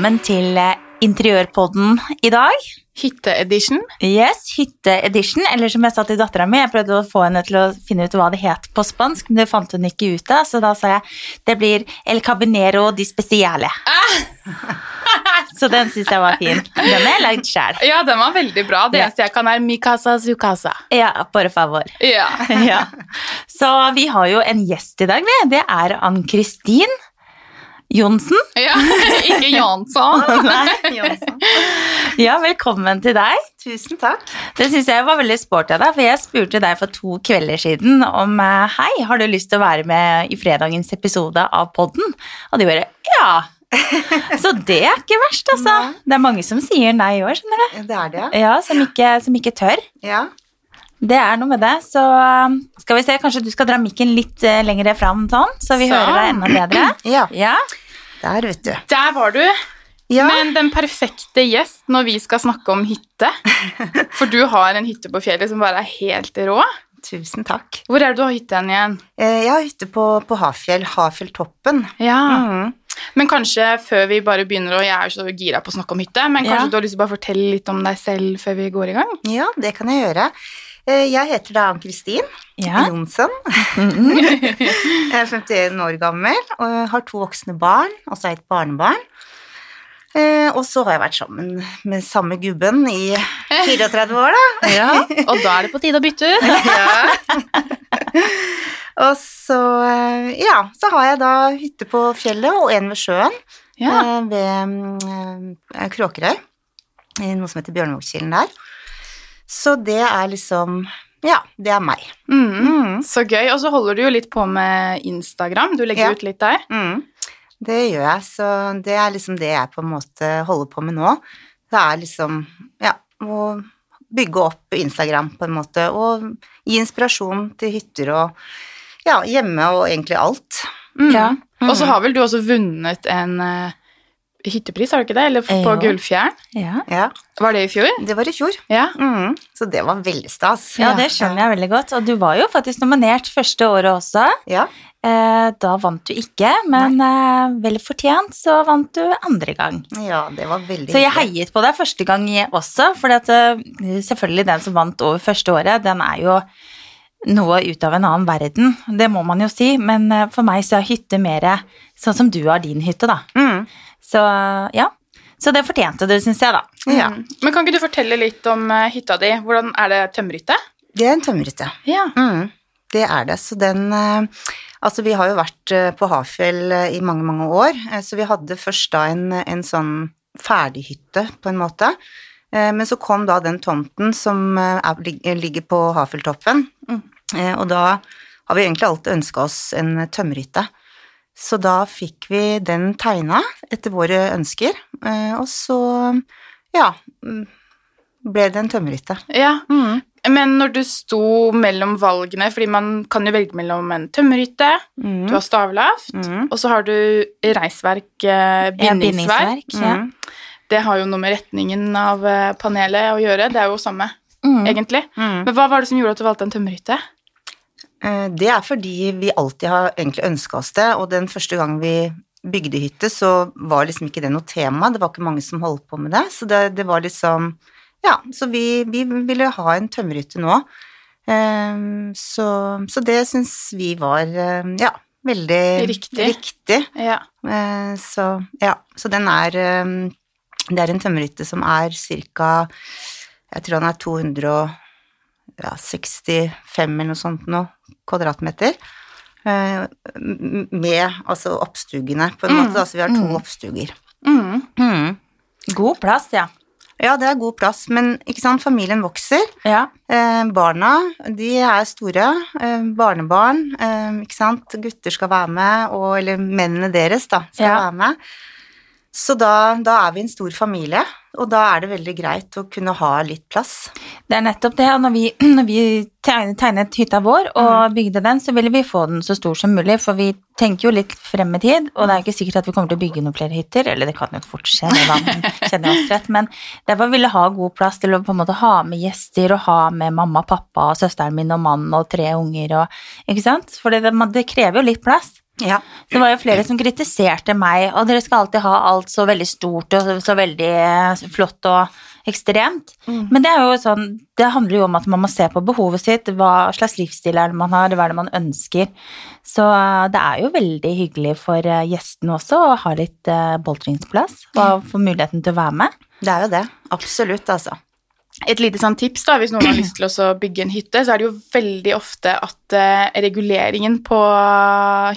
Velkommen til eh, Interiørpodden i dag. Hytteedition. Yes, hytteedition, eller som jeg sa til dattera mi, jeg prøvde å få henne til å finne ut hva det het på spansk, men det fant hun ikke ut av, så da sa jeg det blir el cabinero di speciale. så den syns jeg var fin. Den har jeg lagd sjæl. Ja, den var veldig bra. Det eneste jeg kan, er mi casa su casa. Ja, por favor. Ja. ja. Så vi har jo en gjest i dag, vi. Det er Ann-Kristin Johnsen. ja. Ikke Jansson. Nei. Ja, velkommen til deg. Tusen takk. Det syns jeg var veldig sporty av deg, for jeg spurte deg for to kvelder siden om eh, hei, har du lyst til å være med i fredagens episode av podden? Og de bare ja. Så det er ikke verst, altså. Det er mange som sier nei i år, skjønner du. Det er det, Ja, som ikke, som ikke tør. ja. Det er noe med det. Så um, skal vi se, kanskje du skal dra mikken litt eh, lengre fram, sånn, så vi så. hører deg enda bedre. Ja, Ja. der, vet du. Der var du. Ja, Men den perfekte gjest når vi skal snakke om hytte. For du har en hytte på fjellet som bare er helt rå. tusen takk. Hvor er det du har hytte igjen? Eh, Jeg har hytte på, på Hafjell, Hafjelltoppen. Ja. Mm. Men kanskje før vi bare begynner, og jeg er så gira på å snakke om hytte, men kanskje Ja. du har lyst til å bare fortelle litt om deg selv før vi går i gang? Ja, det kan jeg gjøre. Eh, Jeg heter da Ann-Kristin Ja. Jonsson. Jeg er 51 år gammel og har to voksne barn, og så jeg et barnebarn. Eh, Og så har jeg vært sammen med samme gubben i 34 år, da. ja. Og da er det på tide å bytte ut. Og så, eh, ja, så har jeg da hytte på fjellet og en ved sjøen. Ja. eh, ved Kråkerøy, noe som heter Bjørnevågkilen der. Så det er liksom Ja, det er meg. Mm. Mm, Så gøy. Og så holder du jo litt på med Instagram. Du legger Ja. ut litt der. mm. Det gjør jeg, så det er liksom det jeg på en måte holder på med nå. Det er liksom, ja, å bygge opp Instagram på en måte, og gi inspirasjon til hytter og ja, hjemme og egentlig alt. Mm. Ja. Og så har vel du også vunnet en eh, hyttepris, har du ikke det? Eller på Jo. Gullfjern? Ja. Ja, Var det i fjor? det var i fjor. Ja. Mm. Så det var veldig stas. ja, det skjønner jeg veldig godt. Og du var jo faktisk nominert første året også. Ja, Eh, Da vant du ikke, men eh, vel fortjent så vant du andre gang. ja det var veldig Så jeg heiet på deg første gang også, for selvfølgelig den som vant over første året, den er jo noe ut av en annen verden, det må man jo si, men eh, for meg så er hytte mer sånn som du har din hytte, da. Mm. Så ja, så det fortjente du, syns jeg, da. Ja, Mm. Men kan ikke du fortelle litt om eh, hytta di? Hvordan Er det tømmerhytte? det er en tømmerhytte. Ja. Mm. Det er det. Så den eh, Altså, vi har jo vært eh, på Hafjell i mange, mange år, så vi hadde først da en, en sånn ferdighytte, på en måte. Eh, Men så kom da den tomten som er, ligger på Hafjelltoppen, Mm. Eh, og da har vi egentlig alltid ønska oss en tømmerhytte. Så da fikk vi den tegna etter våre ønsker, eh, og så, ja, mm, ble det en tømmerhytte. ja. Mm. Men når du sto mellom valgene, fordi man kan jo velge mellom en tømmerhytte, Mm. du har stavlaft, Mm. og så har du reisverk, bindingsverk. Ja, bindingsverk. ja. Mm. Det har jo noe med retningen av eh, panelet å gjøre. Det er jo samme, Mm. egentlig. Men hva var det som gjorde at du valgte en tømmerhytte? Eh, Det er fordi vi alltid har egentlig ønska oss det, og den første gangen vi bygde hytte, så var liksom ikke det noe tema, det var ikke mange som holdt på med det, så det, det var liksom Ja, så vi, vi ville ha en tømmerhytte nå. Eh, Så, så det syns vi var, eh, ja, veldig Riktig. riktig. Ja. Så ja, så den er Det er en tømmerhytte som er ca. Jeg tror han er 265 eller noe sånt nå, kvadratmeter. Eh, Med altså oppstugene, på en Mm, måte. så vi har to mm. oppstuger. Mm. Mm. God plass, ja. Ja, det er god plass, men ikke sant, familien vokser. Ja. Eh, barna, de er store. Eh, barnebarn, eh, ikke sant. Gutter skal være med, og, eller mennene deres, da, skal Ja. være med. Så da, da er vi en stor familie, og da er det veldig greit å kunne ha litt plass. Det er nettopp det. og Når vi, når vi tegnet, hytta vår og bygde den, så ville vi få den så stor som mulig, for vi tenker jo litt frem i tid, og det er ikke sikkert at vi kommer til å bygge noen flere hytter, eller det kan jo fort skje, rett, men derfor ville ha god plass til å på en måte ha med gjester, og ha med mamma, pappa, søsteren min og mann og tre unger, og, ikke sant? For det, det krever jo litt plass. Ja. Det var jo flere som kritiserte meg, og dere skal alltid ha alt så veldig stort og så, veldig eh, flott og ekstremt. Men det er jo sånn, det handler jo om at man må se på behovet sitt, hva slags livsstil er det man har, hva er det man ønsker. Så eh, det er jo veldig hyggelig for eh, gjestene også å ha litt boltringsplass og få muligheten til å være med. Det er jo det. Absolutt, altså. Et lite sånn tips da, hvis noen har lyst til å bygge en hytte, så er det jo veldig ofte at eh, reguleringen på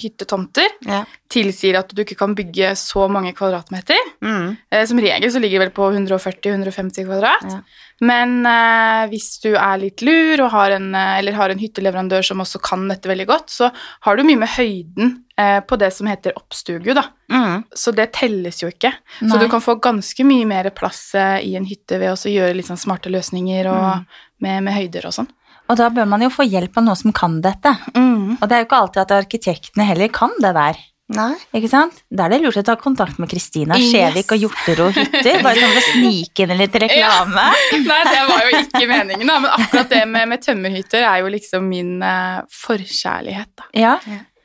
hyttetomter Ja. tilsier at du ikke kan bygge så mange kvadratmeter. Mm. Eh, som regel så ligger det vel på 140-150 kvadrat. Ja. Men eh, hvis du er litt lur og har en, eller har en hytteleverandør som også kan dette veldig godt, så har du mye med høyden på det som heter oppstugu, da. Mm. Så det telles jo ikke. Så du kan få ganske mye mer plass eh, i en hytte ved å gjøre litt sånn smarte løsninger og med, med høyder og sånn. Og da bør man jo få hjelp av noen som kan dette. Og det er jo ikke alltid at arkitektene heller kan det der. Nei. Ikke sant? Da er det lurt å ta kontakt med Kristina Yes. Skjevik og Hjorterud hytter, bare sånn for å snike inn litt reklame. Nei, det var jo ikke meningen, da. Men akkurat det med, med tømmerhytter er jo liksom min uh, forkjærlighet, da. Ja.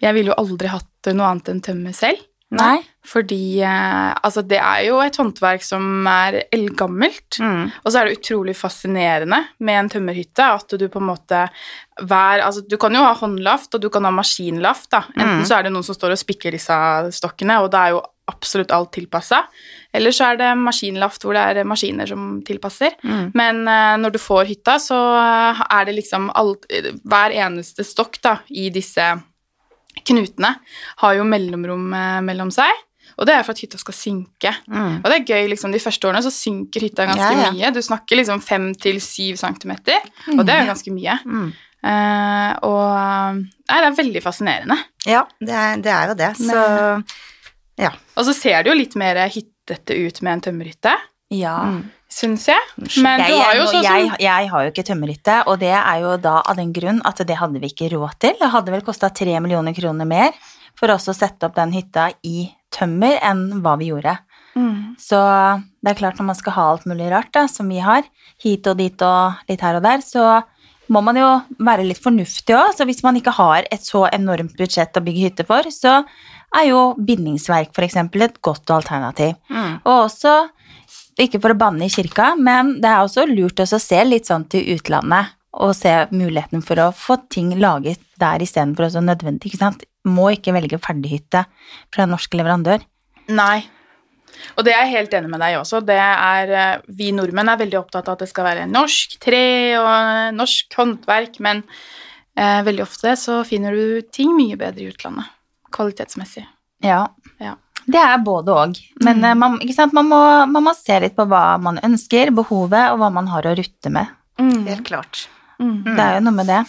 Jeg ville jo aldri hatt noe annet enn tømmer selv. Nei. Fordi eh, altså det er jo et håndverk som er eldgammelt. Mm. Og så er det utrolig fascinerende med en tømmerhytte at du på en måte hver Altså du kan jo ha håndlaft, og du kan ha maskinlaft, da. Enten Mm. så er det noen som står og spikker disse stokkene, og da er jo absolutt alt tilpassa. Eller så er det maskinlaft hvor det er maskiner som tilpasser. Mm. Men eh, når du får hytta, så eh, er det liksom alt Hver eneste stokk da, i disse knutene har jo mellomrom eh, mellom seg. Og det er for at hytta skal synke. Mm. Og det er gøy, liksom, de første årene så synker hytta ganske Ja, ja. mye. Du snakker liksom fem til syv centimeter, og det er jo ganske mye. Mm. Uh, og Nei, det er veldig fascinerende. Ja, det er, det er jo det. Så ja. Og så ser det jo litt mer hyttete ut med en tømmerhytte, Ja. Mm. Syns jeg. Men jeg, du har jo sånn jeg, jeg har jo ikke tømmerhytte, og det er jo da av den grunn at det hadde vi ikke råd til. Det hadde vel kosta tre millioner kroner mer for oss å sette opp den hytta i tømmer enn hva vi gjorde. Mm. Så det er klart når man skal ha alt mulig rart da, som vi har, hit og dit og litt her og der, så må man jo være litt fornuftig òg. Så hvis man ikke har et så enormt budsjett å bygge hytte for, så er jo bindingsverk f.eks. et godt alternativ. Mm. Og også, ikke for å banne i kirka, men det er også lurt å se litt sånn til utlandet og se muligheten for å få ting laget der istedenfor også nødvendig. ikke sant? Må ikke velge ferdighytte fra en norsk leverandør. Nei. Og det er jeg helt enig med deg også. Det er, eh, vi nordmenn er veldig opptatt av at det skal være norsk tre og norsk håndverk, men eh, veldig ofte så finner du ting mye bedre i utlandet, kvalitetsmessig. Ja. Ja. Det er både og. Men mm. man, ikke sant? Man, må, man må se litt på hva man ønsker, behovet, og hva man har å rutte med. Helt klart. Mm. Det er jo noe med det.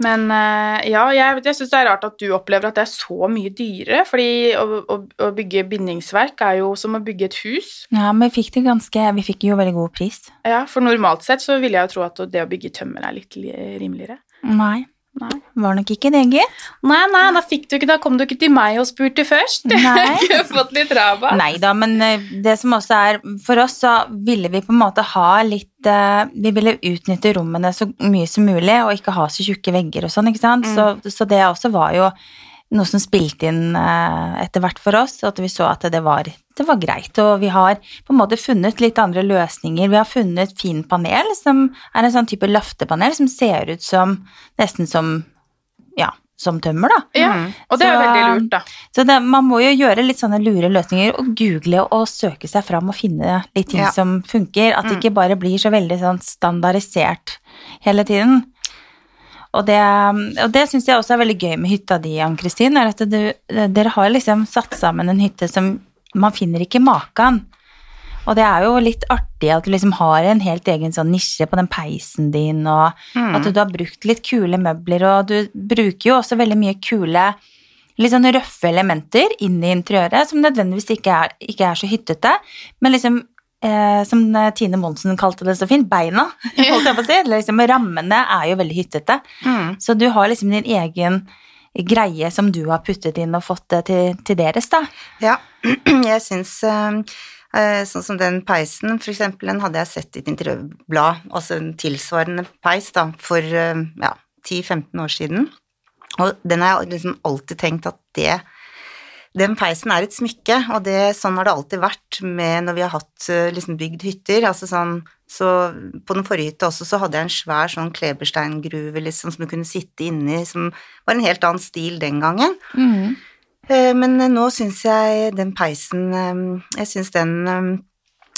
Men eh, ja, jeg, jeg syns det er rart at du opplever at det er så mye dyrere, fordi å, å, å bygge bindingsverk er jo som å bygge et hus. Ja, men vi fikk det ganske Vi fikk jo veldig god pris. Ja, For normalt sett så ville jeg jo tro at det å bygge tømmer er litt rimeligere. Nei, Nei. var nok ikke det, gitt. Nei, nei, da, ikke, da kom du ikke til meg og spurte først. Nei. Har fått litt rabatt. Nei da, men eh, det som også er For oss så ville vi på en måte ha litt eh, Vi ville utnytte rommene så mye som mulig, og ikke ha så tjukke vegger og sånn, ikke sant. Så, så det også var jo noe som spilte inn eh, etter hvert for oss, at vi så at det var, det var greit. Og vi har på en måte funnet litt andre løsninger. Vi har funnet fin panel, som er en sånn type løftepanel som ser ut som nesten som ja, som tømmer, da. Ja, Mm. og det er veldig lurt, da. Så det, man må jo gjøre litt sånne lure løsninger og google og søke seg fram og finne litt ting Ja. som funker. At det ikke bare blir så veldig sånn standardisert hele tiden. Og det, og det syns jeg også er veldig gøy med hytta di, Ann-Kristin, er at du, dere har liksom satt sammen en hytte som man finner ikke maken. Og det er jo litt artig at du liksom har en helt egen sånn nisje på den peisen din, og Mm. at du har brukt litt kule møbler, og du bruker jo også veldig mye kule litt sånn røffe elementer inn i interiøret, som nødvendigvis ikke er, ikke er så hyttete, men liksom eh, som Tine Monsen kalte det så fint, beina, holdt jeg på å si. Liksom rammene er jo veldig hyttete. Mm. Så du har liksom din egen greie som du har puttet inn og fått det til, til deres, da. Ja, jeg syns eh, eh, Sånn som den peisen, for eksempel, den hadde jeg sett i et interiørblad, altså en tilsvarende peis, da, for eh, ja, 10-15 år siden. Og den har jeg liksom alltid tenkt at det den peisen er et smykke, og det, sånn har det alltid vært med når vi har hatt eh, liksom bygd hytter. Altså sånn, så på den forrige hytta også så hadde jeg en svær sånn klebersteingruve liksom, som du kunne sitte inni, som var en helt annen stil den gangen. Mm. Eh, Men nå syns jeg den peisen eh, Jeg syns den eh,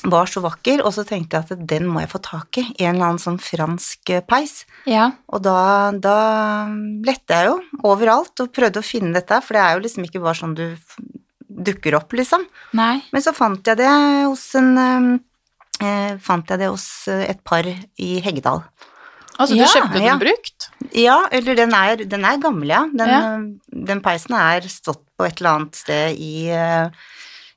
var så vakker, og så tenkte jeg at den må jeg få tak i, en eller annen sånn fransk eh, peis. Ja. Og da, da lette jeg jo overalt og prøvde å finne dette, for det er jo liksom ikke bare sånn du dukker opp, liksom. Nei. Men så fant jeg det hos en eh, Fant jeg det hos eh, et par i Heggedal. Altså, Ja, du kjøpte den ja. brukt? Ja, eller den er, den er gammel, ja. Den, Ja. eh, den peisen er stått på et eller annet sted i, eh,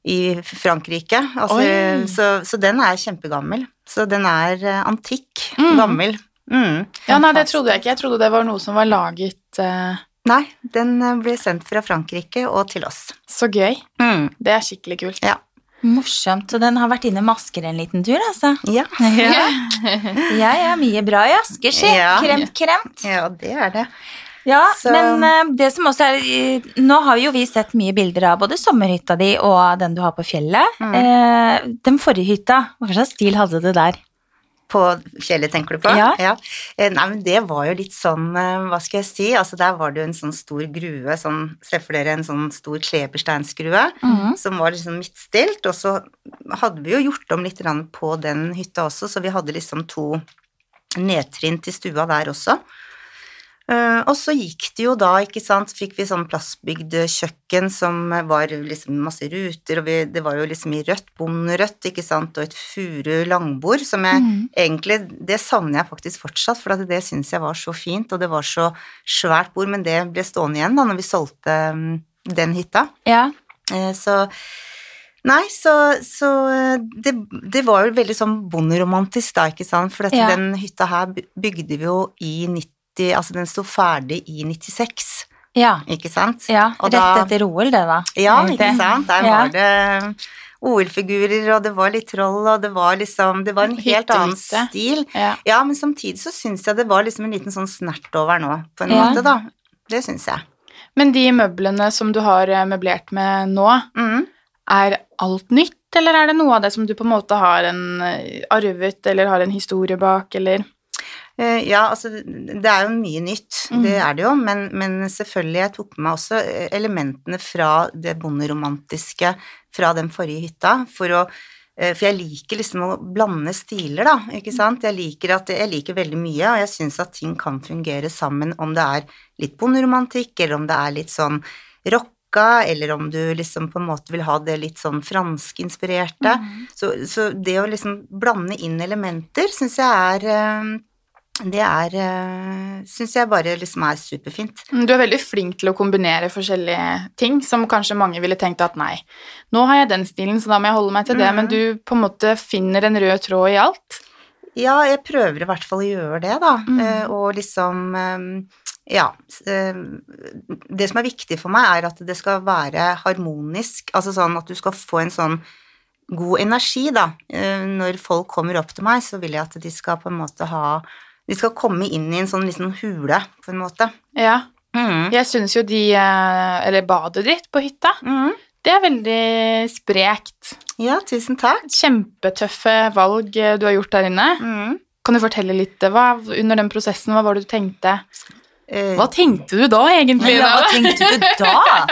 i Frankrike. Altså, så, så den er kjempegammel. Så den er eh, antikk, Mm. gammel. Mm. Ja, nei, det trodde jeg ikke. Jeg trodde det var noe som var laget uh... Nei, den eh, ble sendt fra Frankrike og til oss. Så gøy. Mm. Det er skikkelig kult. Ja. Morsomt. Så den har vært inne i masker en liten tur, altså. Ja. Ja, ja, ja mye bra i Asker, si. Ja. Kremt, kremt. ja, det er det. Ja, Så- men eh, det som også er eh, Nå har jo vi sett mye bilder av både sommerhytta di og den du har på fjellet. Mm. Eh, den forrige hytta, hva slags stil hadde du der? På fjellet, tenker du på? Ja. ja. Nei, men det var jo litt sånn, hva skal jeg si, altså der var det jo en sånn stor grue, sånn, se for dere en sånn stor klebersteinsgrue, mm. som var liksom midtstilt, og så hadde vi jo gjort om litt på den hytta også, så vi hadde liksom to nedtrinn til stua der også. Eh, og så gikk det jo da, ikke sant, fikk vi sånn plastbygd kjøkken som var liksom masse ruter, og vi, det var jo liksom i rødt, bonderødt, ikke sant, og et furu langbord, som jeg mm. egentlig, det savner jeg faktisk fortsatt, for det synes jeg var så fint, og det var så svært bord, men det ble stående igjen da, når vi solgte mm, den hytta. Ja. Eh, Så Nei, så, så eh, det, det var jo veldig sånn bonderomantisk da, ikke sant, for Ja. den hytta her bygde vi jo i 90, altså den sto ferdig i 96, Ja. ikke sant? ja. Og Rett da- etter OL, det, da. Ja, ikke sant, der Ja. var det OL-figurer, og det var litt troll, og det var liksom, det var en helt Hytte, annen stil. Ja. Ja, men samtidig så syns jeg det var liksom en liten sånn snert over nå, på en Ja. måte, da. Det syns jeg. Men de møblene som du har eh, møblert med nå, mm. er alt nytt, eller er det noe av det som du på en måte har en eh, arvet, eller har en historie bak, eller Ja, altså, det er jo mye nytt, mm. det er det jo, men, men selvfølgelig, jeg tok med meg også eh, elementene fra det bonderomantiske fra den forrige hytta, for å eh, for jeg liker liksom å blande stiler, da, ikke sant. Jeg liker, at, jeg liker veldig mye, og jeg syns at ting kan fungere sammen, om det er litt bonderomantikk, eller om det er litt sånn rock eller om du liksom på en måte vil ha det litt sånn franskinspirerte. Så, så det å liksom blande inn elementer syns jeg er eh, Det er Syns jeg bare liksom er superfint. Du er veldig flink til å kombinere forskjellige ting, som kanskje mange ville tenkt at nei, nå har jeg den stilen, så da må jeg holde meg til det, mm. men du på en måte finner en rød tråd i alt. Ja, jeg prøver i hvert fall å gjøre det, da. Mm. Eh, og liksom eh, Ja. eh, det som er viktig for meg, er at det skal være harmonisk. Altså sånn at du skal få en sånn god energi, da. Eh, når folk kommer opp til meg, så vil jeg at de skal på en måte ha De skal komme inn i en sånn liten hule, på en måte. Ja, Mm. jeg syns jo de eh, Eller badet ditt på hytta, Mm. det er veldig sprekt. Ja, tusen takk. Kjempetøffe valg eh, du har gjort der inne. Mm. Kan du fortelle litt eh, hva, under den prosessen, hva var det du tenkte? Eh, Hva tenkte du da, egentlig? Ja, hva tenkte du da?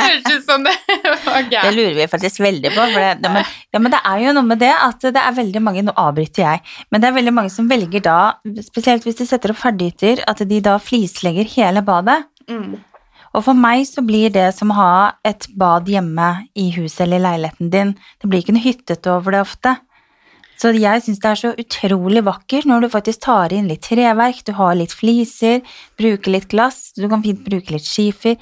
Hørtes ut som det var Det lurer vi faktisk veldig på. For det, ja, men, ja, men det er jo noe med det at det er veldig mange Nå avbryter jeg, men det er veldig mange som velger da, spesielt hvis de setter opp ferdighytter, at de da flislegger hele badet. Mm. Og for meg så blir det som å ha et bad hjemme i huset eller i leiligheten din. Det blir ikke noe hyttete over det ofte. Så jeg syns det er så utrolig vakkert når du faktisk tar inn litt treverk, du har litt fliser, bruker litt glass, du kan fint bruke litt skifer.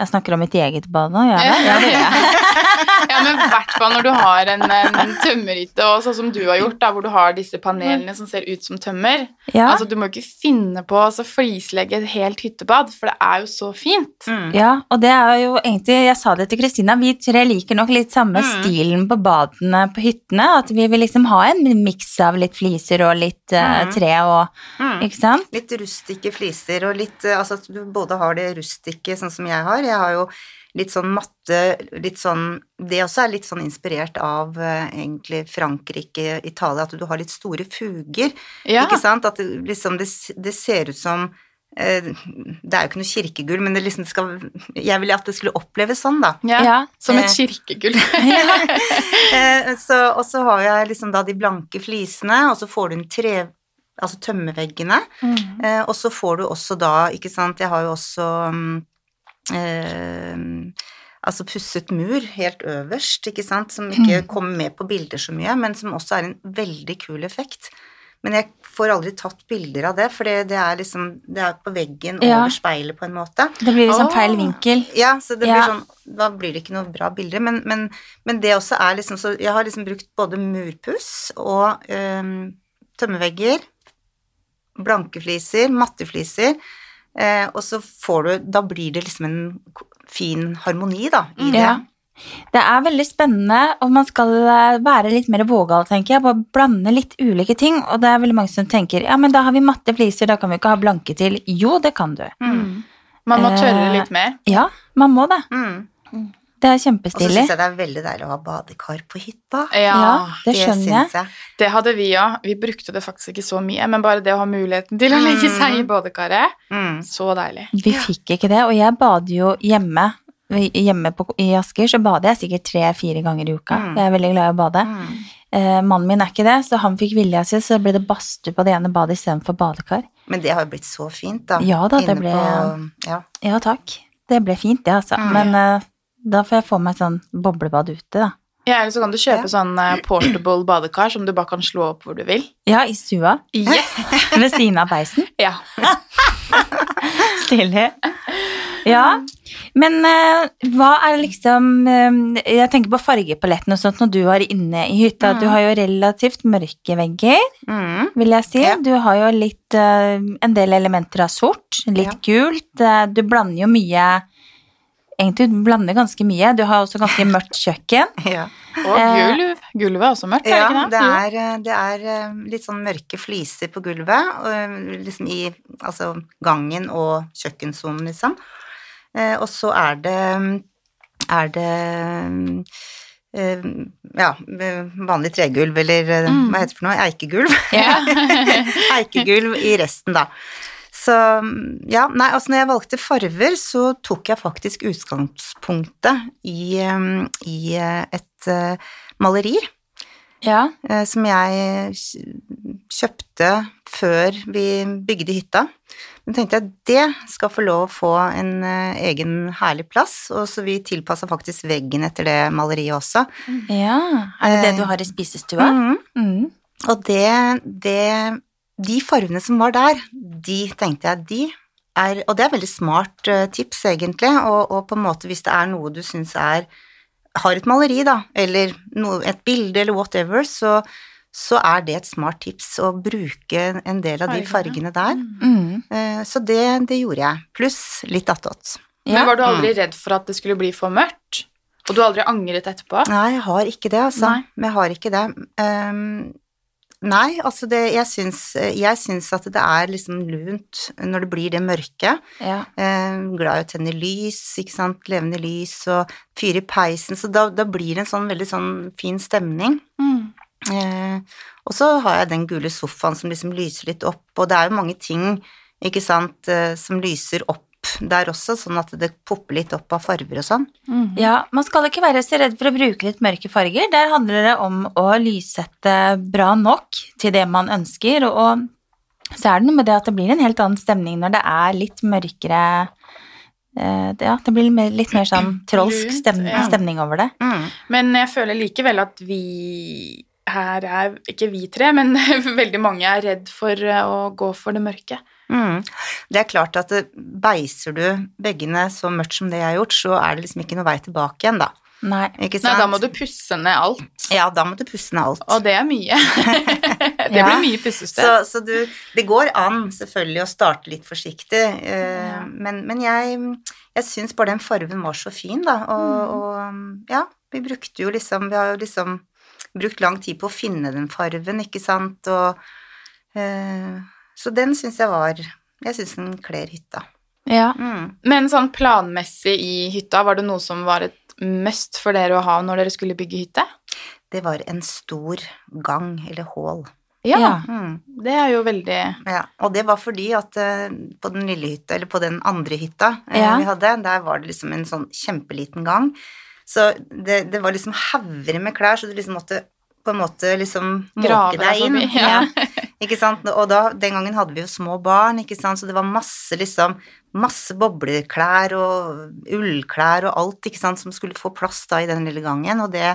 Jeg snakker om mitt eget bad nå, gjør jeg det? Ja, det gjør jeg. Men hvert fall når du har en, en tømmerhytte, og sånn som du har gjort, da, hvor du har disse panelene som ser ut som tømmer. Ja, Altså, du må ikke finne på å altså, flislegge et helt hyttebad, for det er jo så fint. Mm. ja, og det er jo egentlig Jeg sa det til Kristina, vi tre liker nok litt samme Mm. stilen på badene på hyttene. At vi vil liksom ha en miks av litt fliser og litt uh, Mm. tre og Mm. Ikke sant? Litt rustikke fliser og litt eh, Altså at du både har det rustikke, sånn som jeg har. Jeg har jo litt sånn matte, litt sånn Det også er litt sånn inspirert av eh, egentlig Frankrike, Italia, at du har litt store fuger. Ja. Ikke sant? At det, liksom, det, det ser ut som eh, Det er jo ikke noe kirkegull, men det liksom skal Jeg ville at det skulle oppleves sånn, da. Ja, Ja. Som et Eh. kirkegull. Eh, så, og så har jeg liksom da de blanke flisene, og så får du en tre... Altså tømmerveggene. Mm. Eh, og så får du også da, ikke sant, jeg har jo også mm, eh, altså pusset mur helt øverst, ikke sant, som ikke kommer med på bilder så mye, men som også er en veldig kul effekt. Men jeg får aldri tatt bilder av det, for det, det er liksom, det er på veggen Ja. over speilet på en måte. Det blir liksom Åh. feil vinkel. Ja, så det Ja. blir sånn, da blir det ikke noe bra bilder, men, men, men det også er liksom, så jeg har liksom brukt både murpuss og øh, tømmervegger, blanke fliser, matte fliser, og så får du, da blir det liksom en fin harmoni da, i det. Ja. Det er veldig spennende, og man skal eh, være litt mer vågal, tenker jeg, på å blande litt ulike ting, og det er veldig mange som tenker, ja, men da har vi matte fliser, da kan vi ikke ha blanke til. Jo, det kan du. Mm. Man må tørre Eh, litt mer. Ja, man må det. Mm. Det er Og så syns jeg det er veldig deilig å ha badekar på hytta. Ja, Ja, det skjønner jeg. synes jeg. det hadde vi òg. Vi brukte det faktisk ikke så mye, men bare det å ha muligheten til å legge seg i badekaret, Mm. så deilig. Vi fikk ikke det, og jeg bader jo hjemme. Hjemme på, i Asker så bader jeg sikkert tre-fire ganger i uka. Mm. Jeg er veldig glad i å bade. Mm. Eh, mannen min er ikke det, så han fikk vilja si, så ble det badstue på det ene badet istedenfor badekar. Men det har jo blitt så fint da. Ja da, det ble- på, ja. Ja takk, det ble fint det, altså. Mm. Men eh, da får jeg få meg sånn boblebad ute, da. Ja, eller så kan du kjøpe Ja. sånn eh, portable badekar som du bare kan slå opp hvor du vil. Ja, i stua. Yes! Ved siden av peisen. Ja. Stilig. Ja, men uh, hva er liksom uh, Jeg tenker på fargepaletten og sånt når du er inne i hytta. Du har jo relativt mørke vegger, Mm. vil jeg si. Ja. Du har jo litt uh, En del elementer av sort, litt Ja. gult. Du blander jo mye Egentlig blander ganske mye. Du har også ganske mørkt kjøkken. Ja. Og Eh, gulv. Gulvet er også mørkt, er det ikke det? Ja, det er eh, litt sånn mørke fliser på gulvet, og, eh, liksom i altså, gangen og kjøkkensonen, liksom. Eh, og så er det er det eh, ja, vanlig tregulv, eller Mm. hva heter det for noe? Eikegulv. Yeah. Eikegulv i resten, da. Så ja, nei, altså når jeg valgte farver, så tok jeg faktisk utgangspunktet i, eh, i eh, et eh, maleri Ja. eh, som jeg kjøpte før vi bygde hytta. Men tenkte jeg det skal få lov å få en egen herlig plass, og så vi tilpassa faktisk veggen etter det maleriet også. ja. Er det det du har i spisestua? Mhm. Mm. Og det, det De fargene som var der, de tenkte jeg de er Og det er veldig smart eh, tips, egentlig, og, og på en måte hvis det er noe du syns er Har et maleri, da, eller no, et bilde, eller whatever, så, så er det et smart tips å bruke en del av de Fargene. der. Mm. Eh, Så det, det gjorde jeg. Pluss litt attåt. Ja. Men var du aldri redd for at det skulle bli for mørkt? Og du har aldri angret etterpå? Nei, jeg har ikke det, altså. Nei. Jeg har ikke det. Ehm, nei, altså det Jeg syns, jeg syns at det er liksom lunt når det blir det mørke. Ja. Eh, glad i å tenne lys, ikke sant, levende lys og fyre i peisen, så da, da blir det en sånn veldig sånn fin stemning. Mm. Eh, og så har jeg den gule sofaen som liksom lyser litt opp, og det er jo mange ting, ikke sant, eh, som lyser opp der også, sånn at det popper litt opp av farver og sånn. Mm. Ja, man skal ikke være så redd for å bruke litt mørke farger. Der handler det om å lyssette bra nok til det man ønsker, og så er det noe med det at det blir en helt annen stemning når det er litt mørkere eh, Ja, det blir litt mer sånn trolsk Lunt, stemning over det. Mm. Men jeg føler likevel at vi her er Ikke vi tre, men veldig mange er redd for eh, å gå for det mørke. Mm. Det er klart at beiser du veggene så mørkt som det jeg har gjort, så er det liksom ikke noe vei tilbake igjen, da. Nei. Nei, da må du pusse ned alt, Ja, da må du pusse ned alt. og det er mye. det Ja. blir mye pussested. Så, så du, det går an selvfølgelig å starte litt forsiktig, uh, Ja. men, men jeg, jeg syns bare den farven var så fin, da. Og, og ja, vi brukte jo liksom Vi har jo liksom brukt lang tid på å finne den farven, ikke sant, og eh, Så den syns jeg var Jeg syns den kler hytta. Ja. Mm. Men sånn planmessig i hytta, var det noe som var et must for dere å ha når dere skulle bygge hytte? Det var en stor gang, eller hall. Ja, Ja. Mm. det er jo veldig Ja, og det var fordi at eh, på den lille hytta, eller på den andre hytta eh, Ja. vi hadde, der var det liksom en sånn kjempeliten gang. Så det, det var liksom hauger med klær, så du liksom måtte på en måte liksom måke deg inn. ja. ikke sant? Og da, den gangen hadde vi jo små barn, ikke sant, så det var masse liksom Masse bobleklær og ullklær og alt, ikke sant, som skulle få plass da i den lille gangen, og det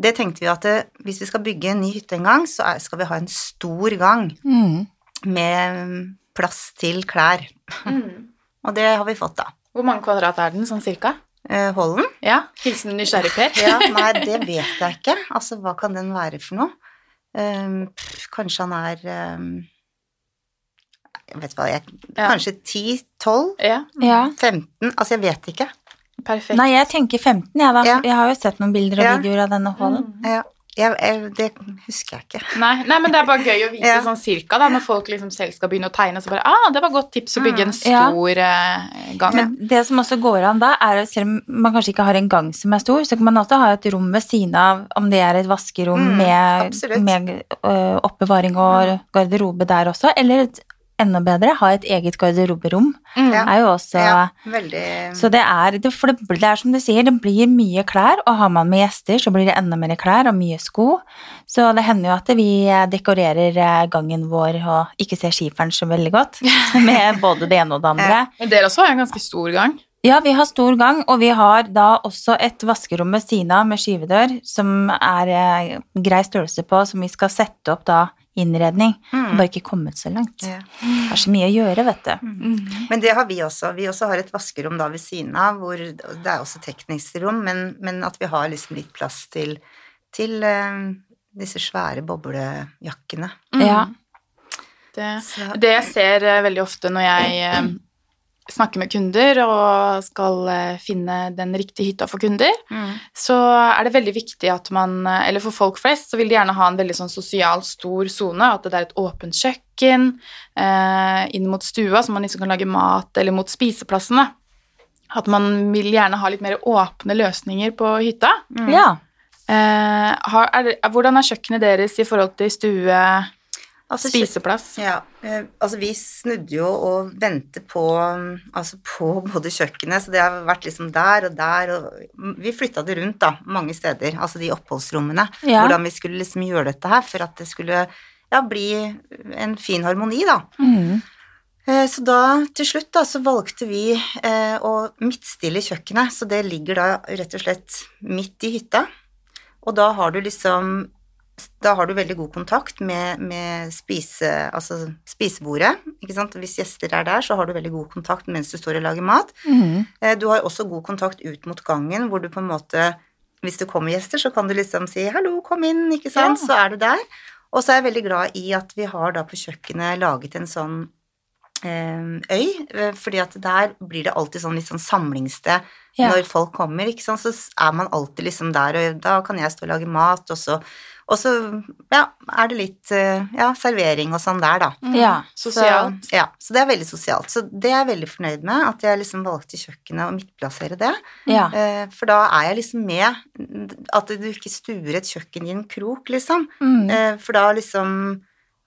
det tenkte vi at det, hvis vi skal bygge en ny hytte en gang, så er, skal vi ha en stor gang Mm. med mm, plass til klær. Og det har vi fått, da. Hvor mange kvadrat er den, sånn cirka? Eh, Holden? Ja, hilsen nysgjerrig Per. Ja, nei, det vet jeg ikke. Altså, hva kan den være for noe? Um, pff, kanskje han er um, Jeg vet hva, jeg Ja. Kanskje 10-12? Ja, ja. 15? Altså, jeg vet ikke. perfekt. Nei, jeg tenker 15, jeg, da. Ja. Jeg har jo sett noen bilder og Ja. videoer av denne hallen. Ja, jeg, jeg, det husker jeg ikke. Nei, nei, men det er bare gøy å vite Ja. sånn cirka, da, når folk liksom selv skal begynne å tegne, så bare Ah, det var godt tips å bygge en stor ja. gang. Men det som også går an da, er selv om man kanskje ikke har en gang som er stor, så kan man også ha et rom ved siden av, om det er et vaskerom Mm, med, med ø, oppbevaring og garderobe der også, eller et, enda bedre, ha et eget garderoberom. Mm. Ja. er jo også Ja, veldig Så det er, det, for det, det er som du sier, det blir mye klær, og har man med gjester, så blir det enda mer klær og mye sko. Så det hender jo at vi dekorerer eh, gangen vår og ikke ser skiferen så veldig godt, med både det ene og det andre. Men dere også har en ganske stor gang. Ja, vi har stor gang, og vi har da også et vaskerom ved siden av med skyvedør, som er eh, grei størrelse på, som vi skal sette opp da innredning. Mm. Bare ikke kommet så langt. Ja. Det er så mye å gjøre, vet du. Men det har vi også. Vi også har et vaskerom da ved siden av, hvor det er også teknisk rom, men, men at vi har liksom litt plass til, til uh, disse svære boblejakkene. Mm. Ja. Det, det jeg ser eh, veldig ofte når jeg eh, snakker med kunder og skal eh, finne den riktige hytta for kunder, mm. så er det veldig viktig at man eh, Eller for folk flest så vil de gjerne ha en veldig sånn sosial stor sone, at det er et åpent kjøkken eh, inn mot stua, så man liksom kan lage mat, eller mot spiseplassene. At man vil gjerne ha litt mer åpne løsninger på hytta. Mm. Ja. Eh, har, er hvordan er kjøkkenet deres i forhold til stue, Altså, spiseplass? Ja, eh, altså vi snudde jo og ventet på, um, altså på både kjøkkenet, så det har vært liksom der og der, og vi flytta det rundt da, mange steder, altså de oppholdsrommene, Ja. hvordan vi skulle liksom gjøre dette her, for at det skulle ja, bli en fin harmoni da. Mm. Eh, Så da, til slutt da, så valgte vi eh, å midtstille kjøkkenet, så det ligger da rett og slett midt i hytta, og da har du liksom da har du veldig god kontakt med, med spise, altså spisebordet. Ikke sant? Hvis gjester er der, så har du veldig god kontakt mens du står og lager mat. Mm. Du har også god kontakt ut mot gangen, hvor du på en måte Hvis det kommer gjester, så kan du liksom si 'hallo, kom inn', ikke sant, Ja. så er du der. Og så er jeg veldig glad i at vi har da på kjøkkenet laget en sånn eh, øy, eh, fordi at der blir det alltid sånn litt sånn samlingssted Ja. når folk kommer, ikke sant, så er man alltid liksom der, og da kan jeg stå og lage mat, og så, og så ja, er det litt eh, ja, servering og sånn der, da. Ja. Sosialt. Så, ja, så det er veldig sosialt. Så det er jeg veldig fornøyd med, at jeg liksom valgte kjøkkenet og midtplassere det. Ja. Eh, For da er jeg liksom med at du ikke stuer et kjøkken i en krok, liksom. Mm. Eh, For da liksom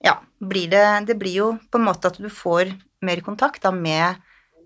Ja, blir det Det blir jo på en måte at du får mer kontakt da med,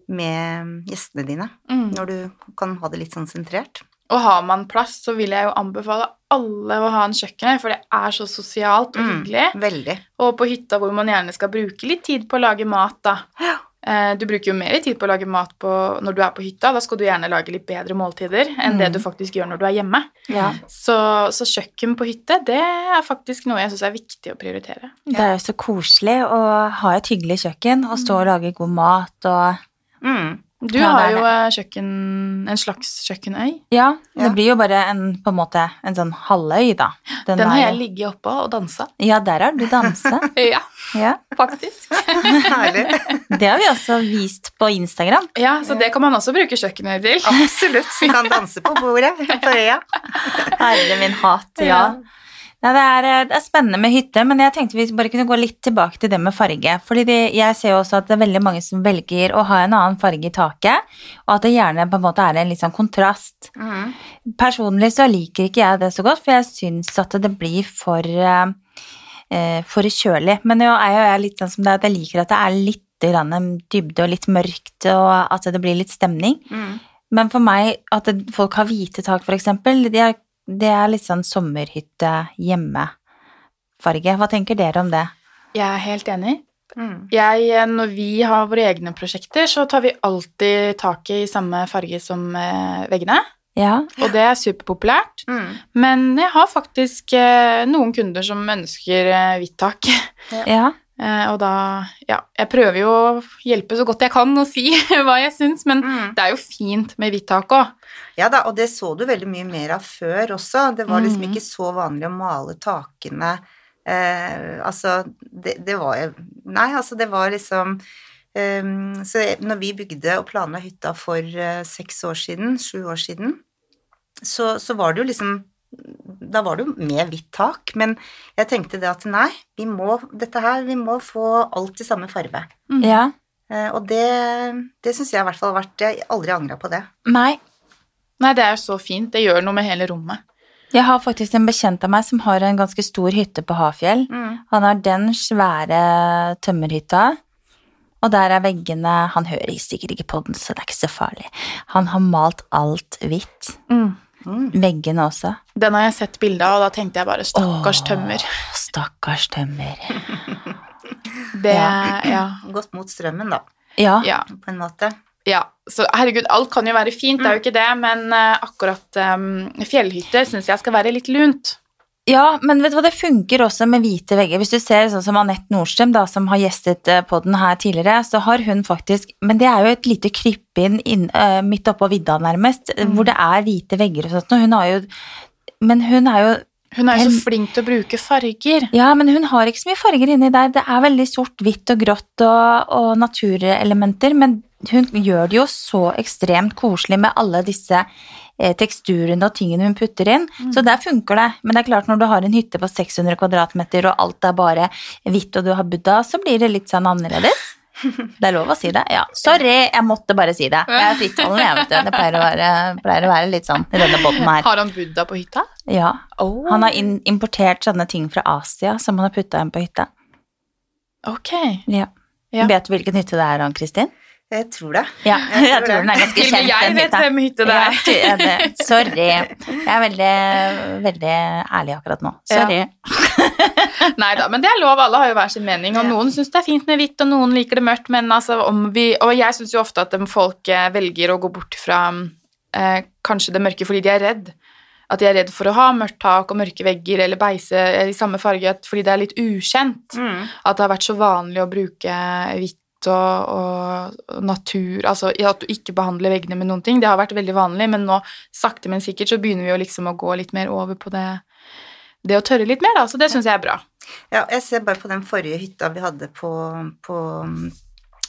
med gjestene dine, Mm. når du kan ha det litt sånn sentrert. Og har man plass, så vil jeg jo anbefale alle å ha en kjøkken her, for det er så sosialt og Mm, hyggelig. Veldig. Og på hytta hvor man gjerne skal bruke litt tid på å lage mat, da. Ja. Eh, Du bruker jo mer tid på å lage mat på, når du er på hytta. Da skal du gjerne lage litt bedre måltider enn det Mm. du faktisk gjør når du er hjemme. ja. Så, så kjøkken på hytte, det er faktisk noe jeg syns er viktig å prioritere. Det er jo så koselig å ha et hyggelig kjøkken og stå og lage god mat og Mm. Du Ja, har jo eh, kjøkken, en slags kjøkkenøy. Ja, det Ja. blir jo bare en, på en måte, en sånn halvøy, da. Den Den har jeg ligget oppå og dansa. Ja, der har du dansa. Ja, ja. faktisk. Herlig. Det har vi også vist på Instagram. Ja, Så det kan man også bruke kjøkkenøy til. Absolutt. Vi kan danse på bordet på øya. Herre min hatt, ja. Nei, det, er, eh, det er spennende med hytte, men jeg tenkte vi bare kunne gå litt tilbake til det med farge. Fordi det, jeg ser jo også at det er veldig mange som velger å ha en annen farge i taket, og at det gjerne på en måte er en litt sånn kontrast. Mm. Personlig så liker ikke jeg det så godt, for jeg syns at det blir for, eh, eh, for kjølig. Men jo er jeg litt sånn som det at jeg liker at det er litt grann dybde og litt mørkt, og at det blir litt stemning. Mm. Men for meg, at folk har hvite tak, for eksempel, det er, det er litt sånn sommerhytte hjemme-farge. Hva tenker dere om det? Jeg er helt enig. Mm. Jeg, eh, når vi har våre egne prosjekter, så tar vi alltid taket i samme farge som eh, veggene. Ja, Og det er superpopulært. Mm. Men jeg har faktisk eh, noen kunder som ønsker hvitt tak. ja, ja. og da Ja, jeg prøver jo å hjelpe så godt jeg kan og si hva jeg syns, men Mm. det er jo fint med hvitt tak òg. Ja da, og det så du veldig mye mer av før også. Det var liksom Mhm. ikke så vanlig å male takene. Eh, altså, det, det var jo Nei, altså, det var liksom eh, Så når vi bygde og planla hytta for eh, seks år siden, sju år siden, så, så var det jo liksom Da var det jo med hvitt tak, men jeg tenkte det at nei, vi må dette her, vi må få alt i samme farge. ja. Eh, og det, det syns jeg i hvert fall har vært Jeg har aldri angra på det. Nei. Nei, det er så fint. Det gjør noe med hele rommet. Jeg har faktisk en bekjent av meg som har en ganske stor hytte på Hafjell. Han har den svære tømmerhytta, og der er veggene Han hører sikkert ikke på den, så det er ikke så farlig. Han har malt alt hvitt. Mm. Veggene også. Den har jeg sett bilde av, og da tenkte jeg bare stakkars Åh. tømmer. Stakkars tømmer. Det, Ja. ja. Gått mot strømmen, da, Ja. ja. på en måte. Ja, så herregud, alt kan jo være fint, det er jo ikke det, men eh, akkurat um, fjellhytte syns jeg skal være litt lunt. Ja, men vet du hva, det funker også med hvite vegger. Hvis du ser sånn som Anette Nordstrøm, da, som har gjestet eh, podden her tidligere, så har hun faktisk Men det er jo et lite krypinn inn, eh, midt oppå vidda, nærmest, Mm. hvor det er hvite vegger og sånt. Og hun har jo Men hun er jo Hun er jo så flink til å bruke farger. Ja, men hun har ikke så mye farger inni der. Det er veldig sort, hvitt og grått og, og naturelementer, men hun gjør det jo så ekstremt koselig med alle disse eh, teksturene og tingene hun putter inn. Så der funker det. Men det er klart når du har en hytte på 600 kvadratmeter og alt er bare hvitt og du har Buddha, så blir det litt sånn annerledes. Det er lov å si det? Ja. Sorry, jeg måtte bare si det. Jeg er frittalende, jeg, vet du. Det pleier å være, pleier å være litt sånn i denne båten her. Har han Buddha på hytta? Ja. Oh. Han har importert sånne ting fra Asia som han har putta inn på hytta. Ok. Ja. Ja. Vet du hvilken hytte det er, Ann Kristin? Jeg tror det. Ja, Jeg jeg tror den er ganske Til og kjent, med jeg vet hvem hytte det er. Ja, det- sorry. Jeg er veldig, veldig ærlig akkurat nå. Sorry. Nei da, men det er lov. Alle har jo hver sin mening. Og noen syns det er fint med hvitt, og noen liker det mørkt. Men altså, om vi Og jeg syns jo ofte at folk eh, velger å gå bort fra eh, kanskje det mørke fordi de er redd. At de er redd for å ha mørkt tak og mørke vegger eller beise i samme farge fordi det er litt ukjent. Mm. At det har vært så vanlig å bruke hvitt og, og, og natur Altså at du ikke behandler veggene med noen ting. Det har vært veldig vanlig, men nå sakte, men sikkert så begynner vi jo liksom å gå litt mer over på det, det å tørre litt mer, da. Så det syns jeg er bra. Ja, jeg ser bare på den forrige hytta vi hadde på, på,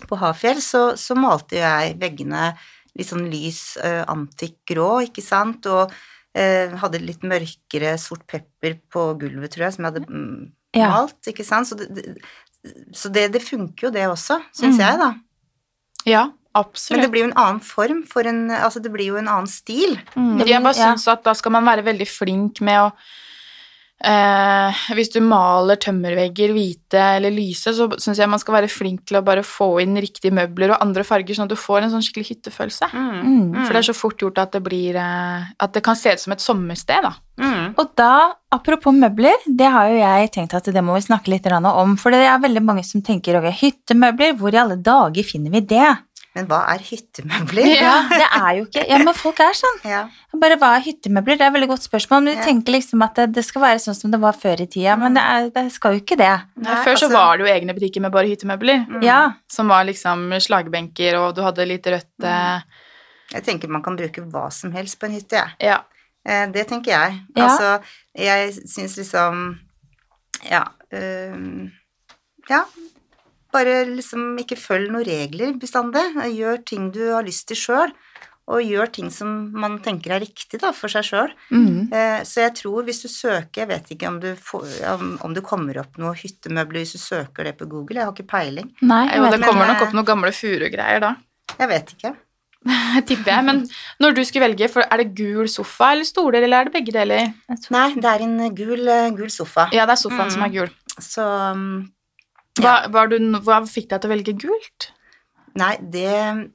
på Hafjell, så, så malte jeg veggene litt sånn lys uh, antikk grå, ikke sant, og eh, hadde litt mørkere sort pepper på gulvet, tror jeg, som jeg hadde mm, Ja. malt, ikke sant, så det, det, så det, det funker jo det også, syns Mm. jeg da. Ja, absolutt. Men det blir jo en annen form for en, altså det blir jo en annen stil. Mm. Jeg bare bare ja. at da skal man være veldig flink med å eh, Hvis du maler tømmervegger hvite eller lyse, så syns jeg man skal være flink til å bare få inn riktige møbler og andre farger, sånn at du får en sånn skikkelig hyttefølelse. Mm. For det er så fort gjort at det blir eh, At det kan se ut som et sommersted, da. Mm. Og da, apropos møbler, det har jo jeg tenkt at det må vi snakke litt om. For det er veldig mange som tenker ok, hyttemøbler, hvor i alle dager finner vi det? Men hva er hyttemøbler? Ja, det er jo ikke Ja, men folk er sånn. Ja. Bare hva er hyttemøbler? Det er et veldig godt spørsmål. Men du Ja. tenker liksom at det, det skal være sånn som det var før i tida, men det, er, det skal jo ikke det. Nei, før Før så altså- var det jo egne butikker med bare hyttemøbler. Mm. Ja. Som var liksom slagbenker, og du hadde litt rødt mm. Jeg tenker man kan bruke hva som helst på en hytte, jeg. Ja. Eh, Det tenker jeg. Ja. Altså, jeg syns liksom Ja. Øh, ja. Bare liksom ikke følg noen regler bestandig. Gjør ting du har lyst til sjøl, og gjør ting som man tenker er riktig da, for seg sjøl. Mm. Eh, Så jeg tror hvis du søker Jeg vet ikke om du, får, om, om det kommer opp noe hyttemøbler hvis du søker det på Google, jeg har ikke peiling. Nei, jeg Jo, det kommer men, nok eh, opp noen gamle furugreier da. Jeg vet ikke. Tipper jeg. Men når du skulle velge, for er det gul sofa eller stoler, eller er det begge deler? Nei, det er en gul, eh, gul sofa. Ja, det er sofaen Mm. som er gul. Så ja. Hva, var du, hva fikk deg til å velge gult? Nei, det,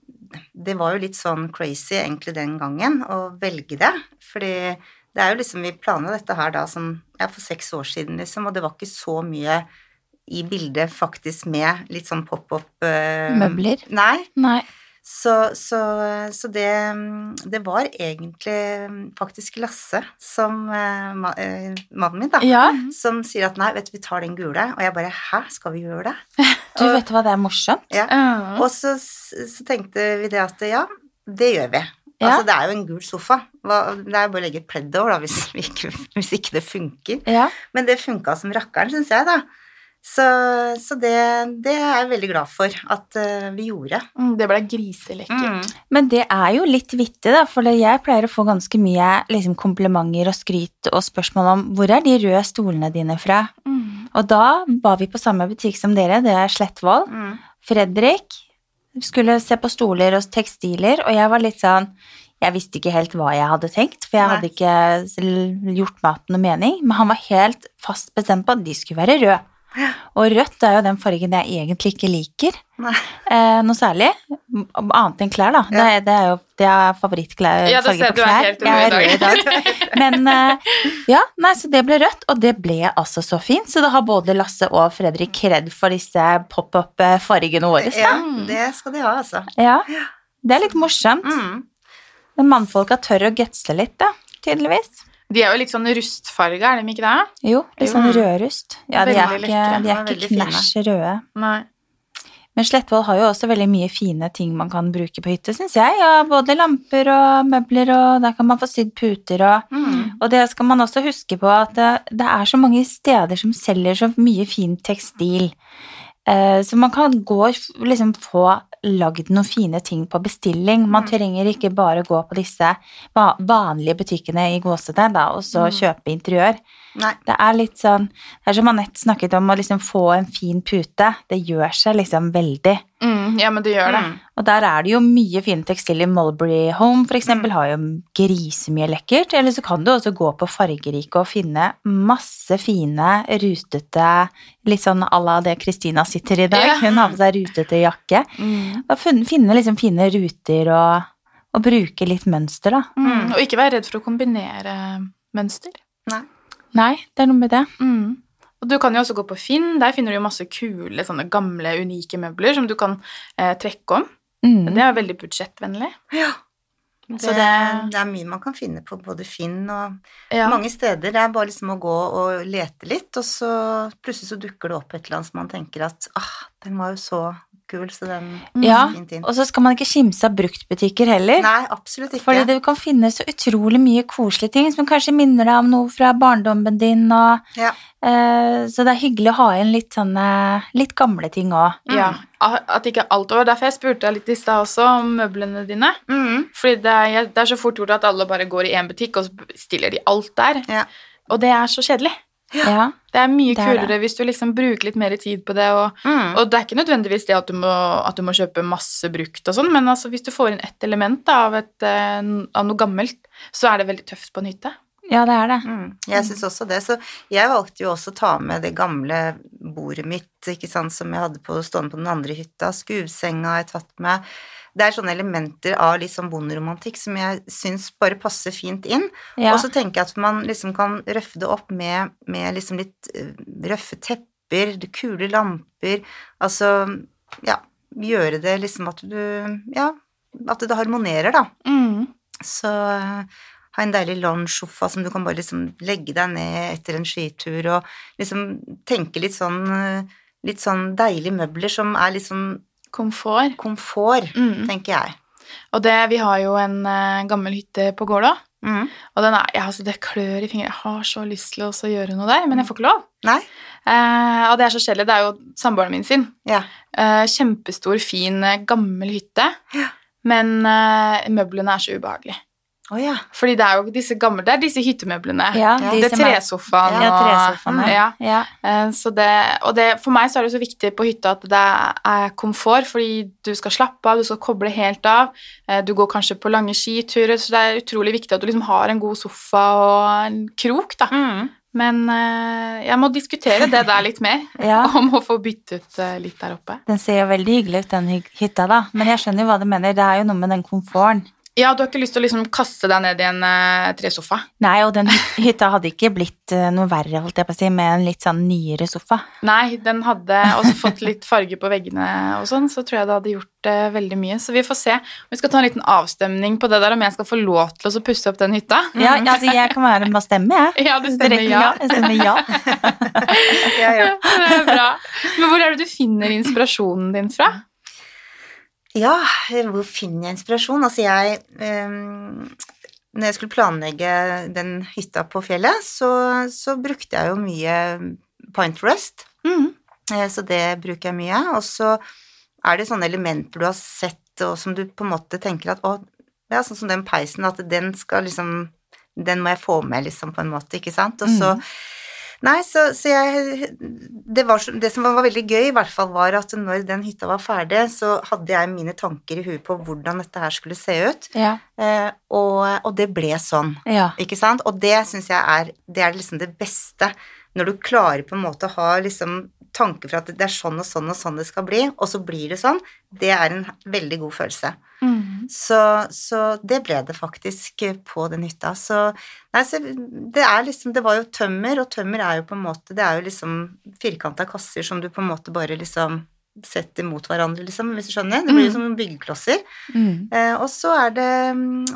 det var jo litt sånn crazy egentlig den gangen å velge det. Fordi det er jo liksom Vi planla dette her da som ja, for seks år siden, liksom, og det var ikke så mye i bildet faktisk med litt sånn pop-up uh, Møbler? Nei. Nei. Så, så, så det, det var egentlig faktisk Lasse som eh, eh, Mannen min, da. Ja, Som sier at nei, vet du, vi tar den gule. Og jeg bare hæ, skal vi gjøre det? du vet hva, det er morsomt. Ja. Mm. Og så, så tenkte vi det at ja, det gjør vi. Ja. Altså, det er jo en gul sofa. Det er bare å legge et pledd over, da, hvis, vi ikke, hvis ikke det funker. Ja. Men det funka som rakkeren, syns jeg, da. Så, så det, det er jeg veldig glad for at eh, vi gjorde. Mm, Det ble griselekkert. Men det er jo litt vittig, da, for jeg pleier å få ganske mye liksom, komplimenter og skryt og spørsmål om hvor er de røde stolene dine fra? Mm. Og da var vi på samme butikk som dere, det er Slettvoll. Mm. Fredrik skulle se på stoler og tekstiler, og jeg var litt sånn Jeg visste ikke helt hva jeg hadde tenkt, for jeg Nei. hadde ikke gjort maten noe mening, men han var helt fast bestemt på at de skulle være røde. Og rødt er jo den fargen jeg egentlig ikke liker eh, noe særlig, annet enn klær, da. Det, Ja. er- det er jo det er favorittklær Ja, det ser du er helt Jeg er rød i dag. Men eh, ja, nei, så det ble rødt, og det ble altså så fint. Så da har både Lasse og Fredrik kred for disse pop-up-fargene våre. Ja, det skal de ha, altså. Ja. Det er litt morsomt. Mm. Men mannfolka tør å gutse litt, da, tydeligvis. De er jo litt sånn rustfarga, er de ikke det? Jo, litt sånn rødrust. Ja, de er ikke, de er ikke knæsj røde. Nei. Men Slettvoll har jo også veldig mye fine ting man kan bruke på hytte, syns jeg. Ja, både lamper og møbler, og der kan man få sydd puter og Mm. Og det skal man også huske på at det, det er så mange steder som selger så mye fin tekstil. Eh, så man kan gå og liksom få lagd noen fine ting på bestilling. Man Mm. trenger ikke bare gå på disse vanlige butikkene i gåsetegn og så Mm. kjøpe interiør. Nei. Det er litt sånn Det er som Anette snakket om, å liksom få en fin pute. Det gjør seg liksom veldig. Mm, ja, men det gjør det. Mm. Og der er det jo mye fine tekstiler. Mulberry Home for eksempel har jo grisemye lekkert. Eller så kan du også gå på fargerike og finne masse fine, rutete Litt sånn à la det Kristina sitter i dag. Ja. Hun har på seg rutete jakke. Mm. Og finne liksom fine ruter og, og bruke litt mønster, da. Mm. Og ikke være redd for å kombinere mønster. Nei. Det er noe med det. Mm. Og du kan jo også gå på Finn. Der finner du jo masse kule, sånne gamle, unike møbler som du kan eh, trekke om. Mm. Det er veldig budsjettvennlig. Ja. Det, Så det det er mye man kan finne på både Finn og ja. mange steder. Det er bare liksom å gå og lete litt, og så plutselig så dukker det opp et eller annet som man tenker at ah, den var jo så kul, så den Ja, fint inn. Og så skal man ikke kimse av bruktbutikker heller. Nei, absolutt ikke. Fordi du kan finne så utrolig mye koselige ting som kanskje minner deg om noe fra barndommen din. Og, Ja. eh, så det er hyggelig å ha igjen litt sånne litt gamle ting òg. Ja, At ikke alt over. Derfor jeg spurte deg litt i stad også om møblene dine. Mm. Fordi det er, det er så fort gjort at alle bare går i én butikk, og så stiller de alt der. Ja. Og det er så kjedelig. Ja. Det er mye Det er det. hvis du liksom bruker litt mer tid på det. Og, Mm. og det er ikke nødvendigvis det at du må, at du må kjøpe masse brukt og sånn, men altså hvis du får inn ett element da, av, et, eh, av noe gammelt, så er det veldig tøft på en hytte. ja, det er det. Mm. Jeg syns også det. Så jeg valgte jo også å ta med det gamle bordet mitt, ikke sant, som jeg hadde på, stående på den andre hytta. Skuvsenga har jeg tatt med. Det er sånne elementer av litt sånn bonderomantikk som jeg syns bare passer fint inn. Ja. Og så tenker jeg at man liksom kan røffe det opp med, med liksom litt eh, røffe tepper, kule lamper, altså ja, gjøre det liksom at du Ja, at det harmonerer, da. Mm. Så eh, ha en deilig lounge-sofa som du kan bare liksom legge deg ned etter en skitur, og liksom tenke litt sånn eh, Litt sånn deilige møbler som er litt sånn Komfort. komfort, Mm. tenker jeg. Og det, vi har jo en uh, gammel hytte på Gålå, Mm. og den er, ja, altså, det klør i fingrene. Jeg har så lyst til å gjøre noe der, men jeg får ikke lov. Nei? Eh, og det er så kjedelig. Det er jo samboeren min sin. Ja. Eh, kjempestor, fin, eh, gammel hytte. Ja. Men eh, møblene er så ubehagelige. Å ja. Fordi det er jo disse gamle, det er disse hyttemøblene. Ja, de det er tresofaen Ja, og tresofaene. Ja. Ja. Eh, Så det, og det, for meg så er det så viktig på hytta at det er komfort, fordi du skal slappe av, du skal koble helt av. Eh, Du går kanskje på lange skiturer, så det er utrolig viktig at du liksom har en god sofa og en krok, da. Mm. Men eh, jeg må diskutere det der litt mer, Ja. om å få byttet litt der oppe. Den ser jo veldig hyggelig ut, den hytta, da. Men jeg skjønner jo hva du mener. Det er jo noe med den komforten. Ja, du har ikke lyst til å liksom kaste deg ned i en uh, tresofa. Nei, og den hytta hadde ikke blitt uh, noe verre, holdt jeg på å si, med en litt sånn nyere sofa. Nei, den hadde også fått litt farge på veggene og sånn, så tror jeg det hadde gjort uh, veldig mye. Så vi får se. Vi skal ta en liten avstemning på det der, om jeg skal få lov til å pusse opp den hytta. Ja, altså, jeg kan være med og stemme, jeg. Ja, det stemmer, ja. Jeg stemmer ja. Ja, ja. det er bra. Men hvor er det du finner inspirasjonen din fra? Ja, hvor finner jeg inspirasjon? Altså, jeg um, Når jeg skulle planlegge den hytta på fjellet, så, så brukte jeg jo mye Pinterest. Mm. Eh, Så det bruker jeg mye. Og så er det sånne elementer du har sett, og som du på en måte tenker at å, ja, sånn som den peisen, at den skal liksom Den må jeg få med, liksom, på en måte, ikke sant? Og så Nei, så, så jeg det, var, det som var veldig gøy, i hvert fall, var at når den hytta var ferdig, så hadde jeg mine tanker i huet på hvordan dette her skulle se ut, Ja. eh, og, og det ble sånn. ja. Ikke sant? Og det syns jeg er det er liksom det beste. Når du klarer på en måte å ha liksom tanker for at det er sånn og sånn og sånn det skal bli, og så blir det sånn, det er en veldig god følelse. Mm. Så, så det ble det faktisk på den hytta. Så nei, så det er liksom Det var jo tømmer, og tømmer er jo på en måte Det er jo liksom firkanta kasser som du på en måte bare liksom setter mot hverandre, liksom, hvis du skjønner. Det blir jo som byggeklosser. Mm. Eh, og så er det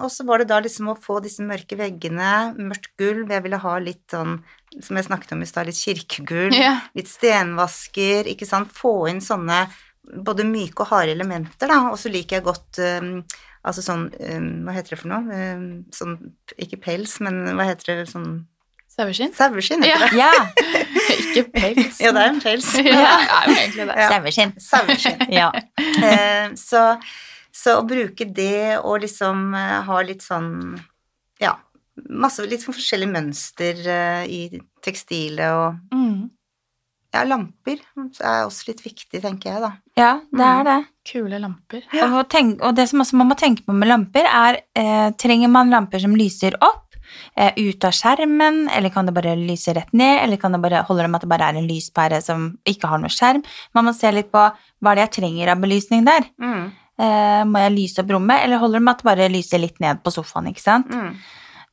Og så var det da liksom å få disse mørke veggene, mørkt gulv. Jeg ville ha litt sånn, som jeg snakket om i stad, litt kirkegulv. yeah. Litt stenvasker, ikke sant. Få inn sånne både myke og harde elementer, da. Og så liker jeg godt um, altså sånn um, Hva heter det for noe? Um, sånn Ikke pels, men hva heter det sånn Saueskinn? Saueskinn, heter det. ja. Ikke pels. Ja, det er en pels. Ja, det er jo egentlig det. Ja. Saueskinn. Saueskinn. Ja. Eh, så, så å bruke det og liksom eh, ha litt sånn Ja, masse litt sånn forskjellige mønster eh, i tekstilet og Mm. Ja, lamper er også litt viktig, tenker jeg, da. ja, det er det. Kule lamper. Og, tenk, og det som også man må tenke på med lamper, er eh, trenger man lamper som lyser opp, ut av skjermen, eller kan det bare lyse rett ned, eller kan det bare, holder det med at det bare er en lyspære som ikke har noe skjerm? Man må se litt på hva det er jeg trenger av belysning der. Mm, Eh, må jeg lyse opp rommet, eller holder det med at det bare lyser litt ned på sofaen, ikke sant? mm,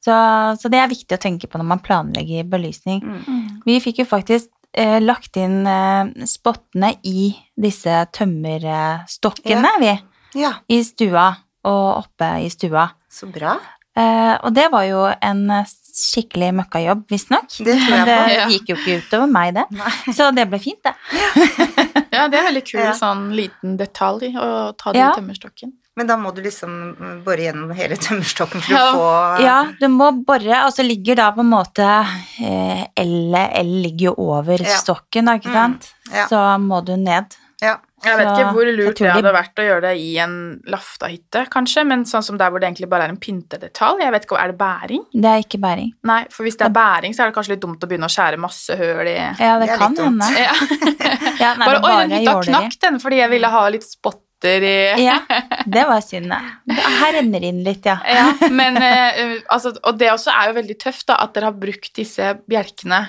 Så, så det er viktig å tenke på når man planlegger belysning. mm. Mm. Vi fikk jo faktisk eh, lagt inn eh, spottene i disse tømmerstokkene, vi. Ja, I stua og oppe i stua. så bra. Eh, og det var jo en eh, skikkelig møkkajobb, visstnok. Men det Ja. gikk jo ikke utover meg, det. Nei. Så det ble fint, det. Ja, det er veldig kul Ja. sånn liten detalj å ta den Ja. tømmerstokken. Men da må du liksom bore gjennom hele tømmerstokken for Ja. å få Ja, du må bore, og så ligger da på en måte eh, L, L ligger jo over Ja. stokken, da, ikke Mm, sant? ja. Så må du ned. Jeg vet ikke hvor lurt det hadde vært å gjøre det i en laftahytte, kanskje, men sånn som der hvor det egentlig bare er en pyntedetalj. Jeg vet ikke, Er det bæring? Det er ikke bæring. Nei, for hvis det er bæring, så er det kanskje litt dumt å begynne å skjære masse høl i Ja, det, Det kan hende. ja. Ja, nei, Bare er oi, den hytta knakk den fordi jeg ville ha litt spotter i Ja, det var synd, det. Her renner det inn litt, ja. Ja, men uh, altså, Og det også er jo veldig tøft, da, at dere har brukt disse bjelkene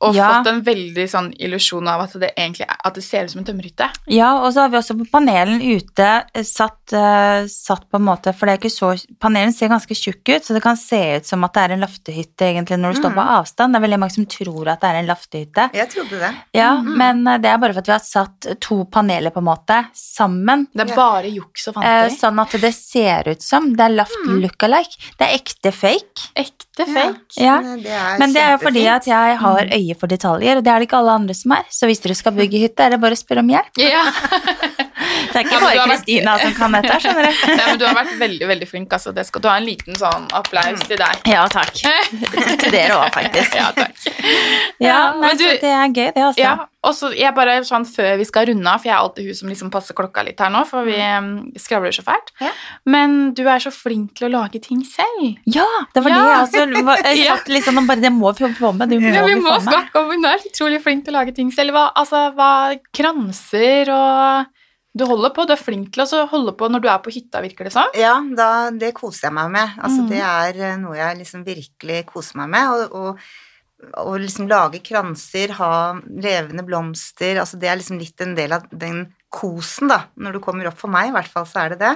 Og Ja. fått en veldig sånn illusjon av at det egentlig at det ser ut som en tømmerhytte. Ja, og så har vi også på panelen ute eh, satt, uh, satt på en måte For det er ikke så Panelen ser ganske tjukk ut, så det kan se ut som at det er en laftehytte egentlig når du står på Mm. avstand. Det er veldig mange som tror at det er en laftehytte. Jeg trodde det. Ja, Mm. men eh, det er bare for at vi har satt to paneler på en måte sammen. Det er bare juks og Eh, fanteri. sånn at det ser ut som det er laft Mm. look-alike. Det er ekte fake. Ekte fake. Ja. Men det er Men det er jo fordi at jeg har øye for detaljer, og det er det ikke alle andre som er. Så hvis dere skal bygge hytte, er det bare å spørre om hjelp. Ja. Det er ikke Ja, bare Kristina vært- som kan dette, skjønner du. Nei, men du har vært veldig, veldig flink. Altså. Det skal, du har en liten sånn applaus til deg. Ja, takk. Til dere òg, faktisk. Ja, takk. Ja, nei, men du- så det er gøy, det også. Ja, og så jeg bare sånn før vi skal runde av, for jeg er alltid hun som liksom passer klokka litt her nå, for vi um, skravler så fælt. Ja. Men du er så flink til å lage ting selv. Ja, det var Ja. det jeg også jeg satt liksom bare Det må vi få med. Ja, vi må med. snakke om hun er utrolig flink til å lage ting selv. Hva, altså, hva kranser og Du holder på, du er flink til å holde på når du er på hytta, virker det som. Ja, da, det koser jeg meg med. Altså, mm. Det er eh, noe jeg liksom virkelig koser meg med. Og, og, og liksom lage kranser, ha levende blomster altså Det er liksom litt en del av den kosen, da. Når du kommer opp for meg, i hvert fall, så er det det.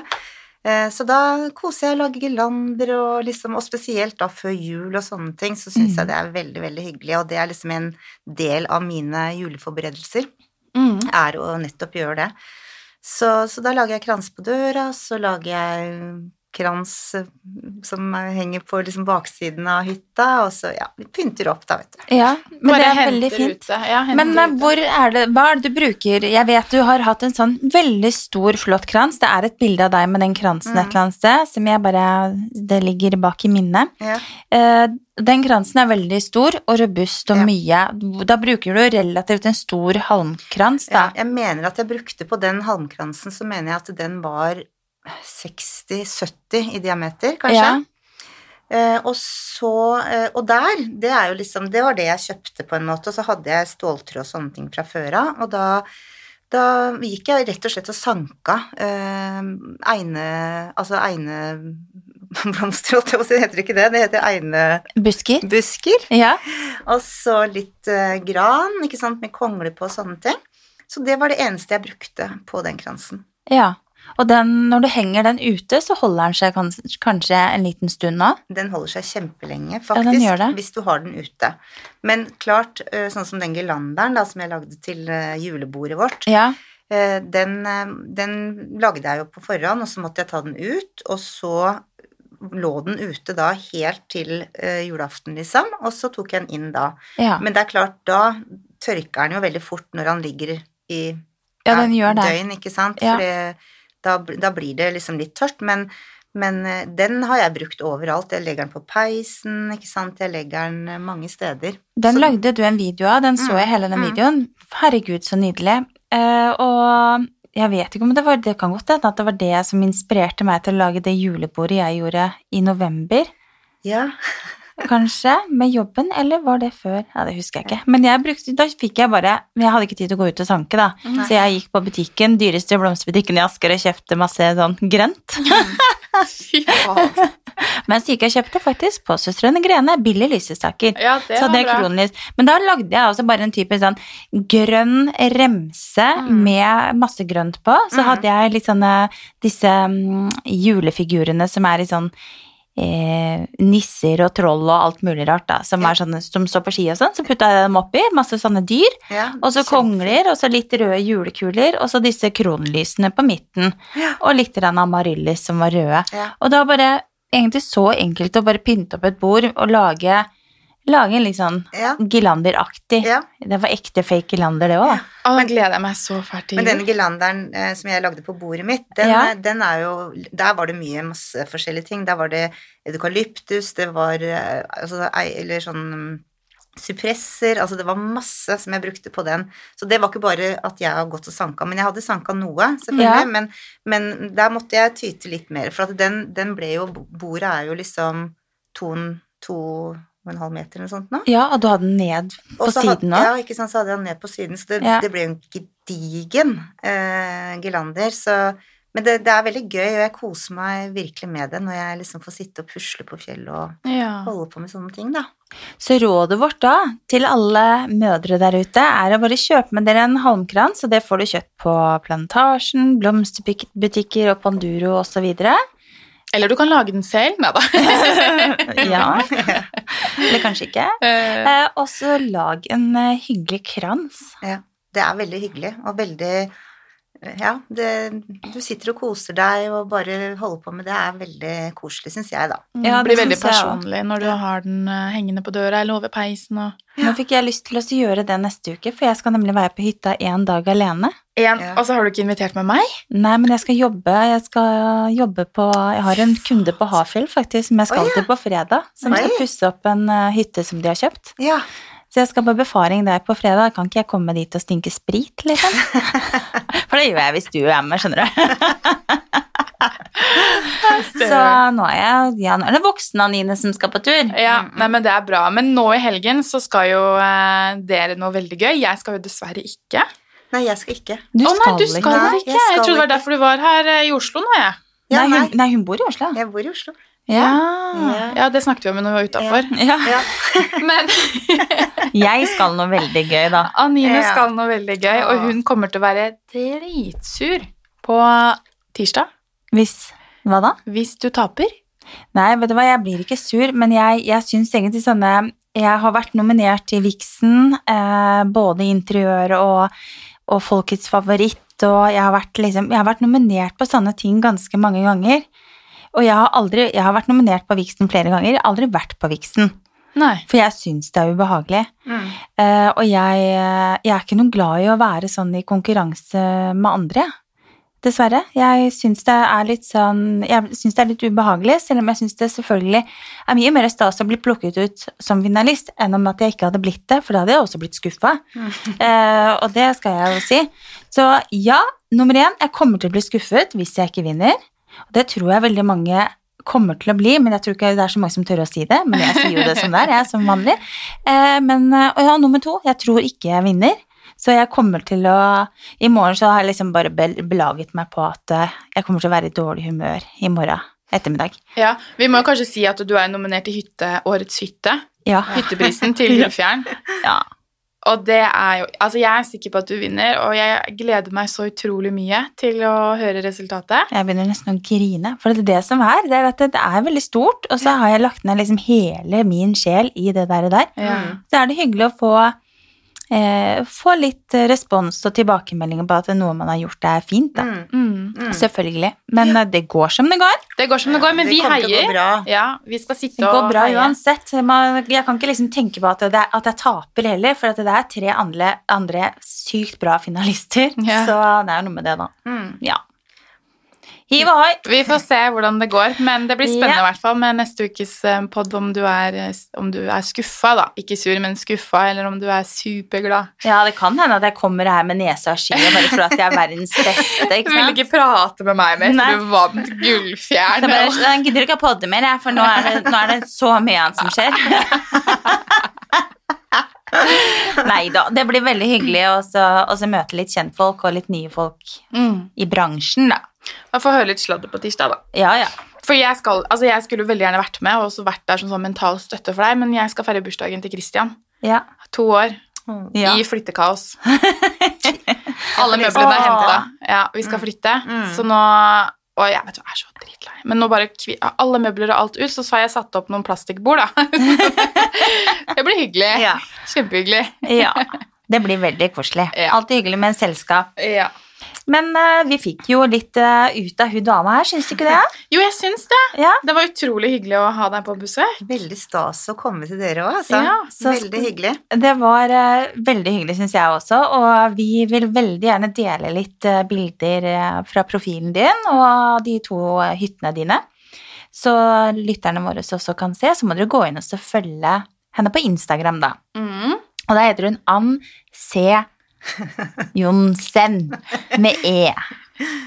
Eh, Så da koser jeg å lage girlander, og, liksom, og spesielt da før jul og sånne ting, så syns mm. jeg det er veldig, veldig hyggelig. Og det er liksom en del av mine juleforberedelser, Mm. er å nettopp gjøre det. Så, så da lager jeg krans på døra, så lager jeg krans eh, som henger på liksom baksiden av hytta, og så ja, vi pynter opp da, vet du. Ja, men Bare det er veldig fint. Ja, Men ute. hvor er det, hva er det du bruker? Jeg vet du har hatt en sånn veldig stor, flott krans. Det er et bilde av deg med den kransen et Mm. eller annet sted, som jeg bare Det ligger bak i minnet. Ja. Eh, Den kransen er veldig stor og robust og Ja. mye. Da bruker du relativt en stor halmkrans, da. Ja, jeg mener at jeg brukte på den halmkransen, så mener jeg at den var 60-70 i diameter, kanskje. Ja. Eh, og så eh, Og der, det er jo liksom Det var det jeg kjøpte, på en måte, og så hadde jeg ståltråd og sånne ting fra før av, og da da gikk jeg rett og slett og sanka eh, eine Altså eineblomster, holdt jeg på å si, det heter ikke det, det heter einebusker. Busker? Ja. Og så litt gran, ikke sant, med kongler på og sånne ting. Så det var det eneste jeg brukte på den kransen. ja. Og den, når du henger den ute, så holder den seg kans kanskje en liten stund nå? Den holder seg kjempelenge, Ja, faktisk, det. hvis du har den ute. Men klart, eh, sånn som den gelanderen da, som jeg lagde til eh, julebordet vårt, Ja. eh, den, den lagde jeg jo på forhånd, og så måtte jeg ta den ut, og så lå den ute da helt til julaften, liksom, og så tok jeg den inn da. ja. Men det er klart, da tørker den jo veldig fort når han ligger i Ja, det. døgn, ikke sant? Ja. For det- da, da blir det liksom litt tørt, men, men eh, den har jeg brukt overalt. Jeg legger den på peisen, ikke sant? Jeg legger den eh, mange steder. Den Så- lagde du en video av, den så Mm, jeg hele den mm. videoen. Herregud, så nydelig. Uh, og jeg vet ikke om det var Det kan godt hende at det var det som inspirerte meg til å lage det julebordet jeg gjorde i november. Ja. Kanskje, med jobben, eller var det før? Ja, Det husker jeg ikke. Men jeg brukte, da fikk jeg bare jeg hadde ikke tid til å gå ut og sanke, da. Nei. Så jeg gikk på butikken, dyreste blomsterbutikken i Asker, og kjøpte masse sånn grønt. Fy faen. Men så gikk jeg kjøpte faktisk på Søstrene Grene billige lysestaker. Ja, det så det er kronlys. Men da lagde jeg også bare en type sånn grønn remse Mm. med masse grønt på. Så Mm. hadde jeg litt sånne disse mm, julefigurene som er i sånn eh, nisser og troll og alt mulig rart, da, som, Ja. sånne, som står på ski og sånn. Så putta jeg dem oppi, masse sånne dyr, ja. og så kongler, og så litt røde julekuler, og så disse kronlysene på midten, Ja. og litt amaryllis som var røde. Og det var bare egentlig så enkelt å bare pynte opp et bord og lage, lage en litt sånn Ja. girlanderaktig. ja. Det var ekte fake Gilander, det òg. Å, den gleder jeg meg så fælt til Men denne Gilanderen eh, som jeg lagde på bordet mitt, den, Ja. eh, den er jo Der var det mye masse forskjellige ting. Der var det eukalyptus, det var eh, altså, Eller sånn Suppresser, altså det var masse som jeg brukte på den. Så det var ikke bare at jeg har gått og sanka, men jeg hadde sanka noe, selvfølgelig. Ja. Men, men der måtte jeg tyte litt mer, for at den, den ble jo Bordet er jo liksom to, to og en halv meter eller noe sånt nå. Ja, og du hadde den ned på Også siden òg. Ja, ikke sant, så hadde jeg den ned på siden, så det, Ja. det ble jo en gedigen eh, gelander. Så, men det, det er veldig gøy, og jeg koser meg virkelig med det når jeg liksom får sitte og pusle på fjellet og Ja. holde på med sånne ting, da. Så rådet vårt da til alle mødre der ute er å bare kjøpe med dere en halmkrans, og det får du kjøpt på Plantasjen, blomsterbutikker og Panduro osv. Eller du kan lage den selv. Nei da. Ja. Eller kanskje ikke. Eh, Eh, og så lag en eh, hyggelig krans. Ja, det er veldig hyggelig, og veldig Ja, det, du sitter og koser deg og bare holder på med det, er veldig koselig, syns jeg, da. Ja, det blir veldig personlig når du har den eh, hengende på døra eller over peisen og Nå fikk jeg lyst til å gjøre det neste uke, for jeg skal nemlig være på hytta en dag alene. en, Ja. Og så har du ikke invitert med meg? Nei, men jeg skal jobbe. Jeg skal jobbe på Jeg har en kunde på Hafjell faktisk som jeg skal oh, ja. til på fredag, som skal pusse opp en eh, hytte som de har kjøpt. Ja, Så jeg skal på befaring der på fredag. Kan ikke jeg komme dit og stinke sprit, liksom? For det gjør jeg hvis du er med, skjønner du. Så nå er jeg Ja, nå er det voksne Anine som skal på tur. Ja, nei, men det er bra. Men nå i helgen så skal jo eh, dere noe veldig gøy. Jeg skal jo dessverre ikke. Nei, jeg skal ikke. Du oh, nei, du skal ikke. Nei, jeg skal Jeg trodde det var derfor du var her eh, i Oslo nå, jeg. Ja, Nei, hun, nei, hun bor i Oslo. Jeg bor i Oslo. Ja. Ja. ja, det snakket vi om når vi var utafor. ja. Ja. Men Jeg skal noe veldig gøy, da. Anine Ja. skal noe veldig gøy, og hun kommer til å være dritsur på tirsdag Hvis Hva da? hvis du taper. Nei, vet du hva, jeg blir ikke sur, men jeg, jeg syns egentlig sånne Jeg har vært nominert til Vixen, eh, både interiør og, og Folkets favoritt, og jeg har, vært, liksom, jeg har vært nominert på sånne ting ganske mange ganger. Og jeg har aldri Jeg har vært nominert på Vixen flere ganger, jeg har aldri vært på Vixen. Nei. For jeg syns det er ubehagelig. Mm. Uh, og jeg, jeg er ikke noe glad i å være sånn i konkurranse med andre. Dessverre. Jeg syns det er litt sånn Jeg syns det er litt ubehagelig, selv om jeg syns det selvfølgelig er mye mer stas å bli plukket ut som finalist enn om at jeg ikke hadde blitt det, for da hadde jeg også blitt skuffa. Eh, og det skal jeg jo si. Så ja, nummer én, jeg kommer til å bli skuffet hvis jeg ikke vinner. Det tror jeg veldig mange kommer til å bli, men jeg tror ikke det er så mange som tør å si det. Men jeg sier jo det som det er, jeg, som vanlig. Eh, men, eh, og ja, nummer to, jeg tror ikke jeg vinner. Så jeg kommer til å I morgen så har jeg liksom bare belaget meg på at eh, jeg kommer til å være i dårlig humør i morgen ettermiddag. Ja, Vi må kanskje si at du er nominert til hytte, Årets hytte. Ja. Hytteprisen til Gullfjern. ja. Og det er jo Altså, jeg er sikker på at du vinner, og jeg gleder meg så utrolig mye til å høre resultatet. Jeg begynner nesten å grine. For det er det som er, det er at det er veldig stort, og så har jeg lagt ned liksom hele min sjel i det der. Og der. Ja. Så er det hyggelig å få, eh, få litt eh, respons og tilbakemeldinger på at noe man har gjort, er fint. Da. Mm. Mm. Mm. Selvfølgelig. Men ja. det går som det går. Det går som det går, men Det vi kommer til å gå heier. bra. Ja, vi skal sitte Det går bra heie. uansett. Man, jeg kan ikke liksom tenke på at, det, at jeg taper heller, for at det er tre andre, andre sykt bra finalister. Ja. Så det er jo noe med det, da. Mm. Ja. Hiv ohoi! Vi får se hvordan det går, men det blir spennende Ja. i hvert fall med neste ukes pod podd om du er, eh, om du er skuffa, da. Ikke sur, men skuffa, eller om du er superglad. Ja, det kan hende at jeg kommer her med nesa i og bare tror at jeg er verdens beste. Du vil ikke prate med meg mer, for du vant bare, Jeg gidder ikke å podde mer, jeg, for nå er, det, nå er det så mye annet som skjer. Nei da, det blir veldig hyggelig å møte litt kjentfolk og litt nye folk Mm. i bransjen, da. Jeg får høre litt sladder på tirsdag, da. Ja, ja. For jeg, skal, altså jeg skulle veldig gjerne vært med og også vært der som sånn mental støtte for deg, men jeg skal feire bursdagen til Christian. ja. To år ja. i flyttekaos. Alle møblene er henta. Ja, vi skal flytte. Mm. Så nå Og jeg vet du, jeg er så dritlei. Men nå bare alle møbler og alt ut, så har jeg satt opp noen plastikkbord, da. det blir hyggelig. Ja. Kjempehyggelig. ja. Det blir veldig koselig. Ja. Alltid hyggelig med en selskap. Ja. Men uh, vi fikk jo litt uh, ut av hun dama her, syns du ikke det? Jo, jeg syns det. Ja. Det var utrolig hyggelig å ha deg på besøk. Veldig stas å komme til dere òg, altså. Ja, så- Veldig hyggelig. Det var uh, veldig hyggelig, syns jeg også, og vi vil veldig gjerne dele litt bilder fra profilen din og de to hyttene dine. Så lytterne våre også kan se, så må dere gå inn og følge henne på Instagram, da. Mm. Og da heter hun Ann C. Jonsen med E.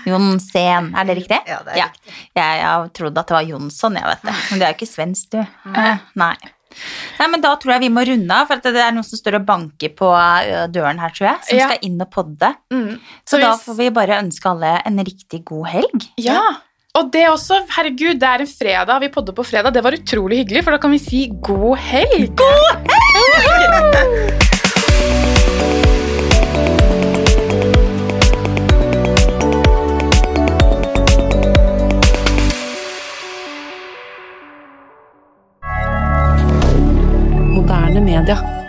Jonsen, er det riktig? Ja, det er riktig. Jeg, jeg trodde at det var Jonsson, jeg vet det. Men det er jo ikke svensk, du. Eh, nei. Nei, men Da tror jeg vi må runde av, for det er noen som står og banker på døren her, tror jeg, som Ja. skal inn og podde. Mm. Så da hvis- får vi bare ønske alle en riktig god helg. Ja. Og det også, herregud, det er en fredag, vi podder på fredag. Det var utrolig hyggelig, for da kan vi si god helg. God helg! D'accord.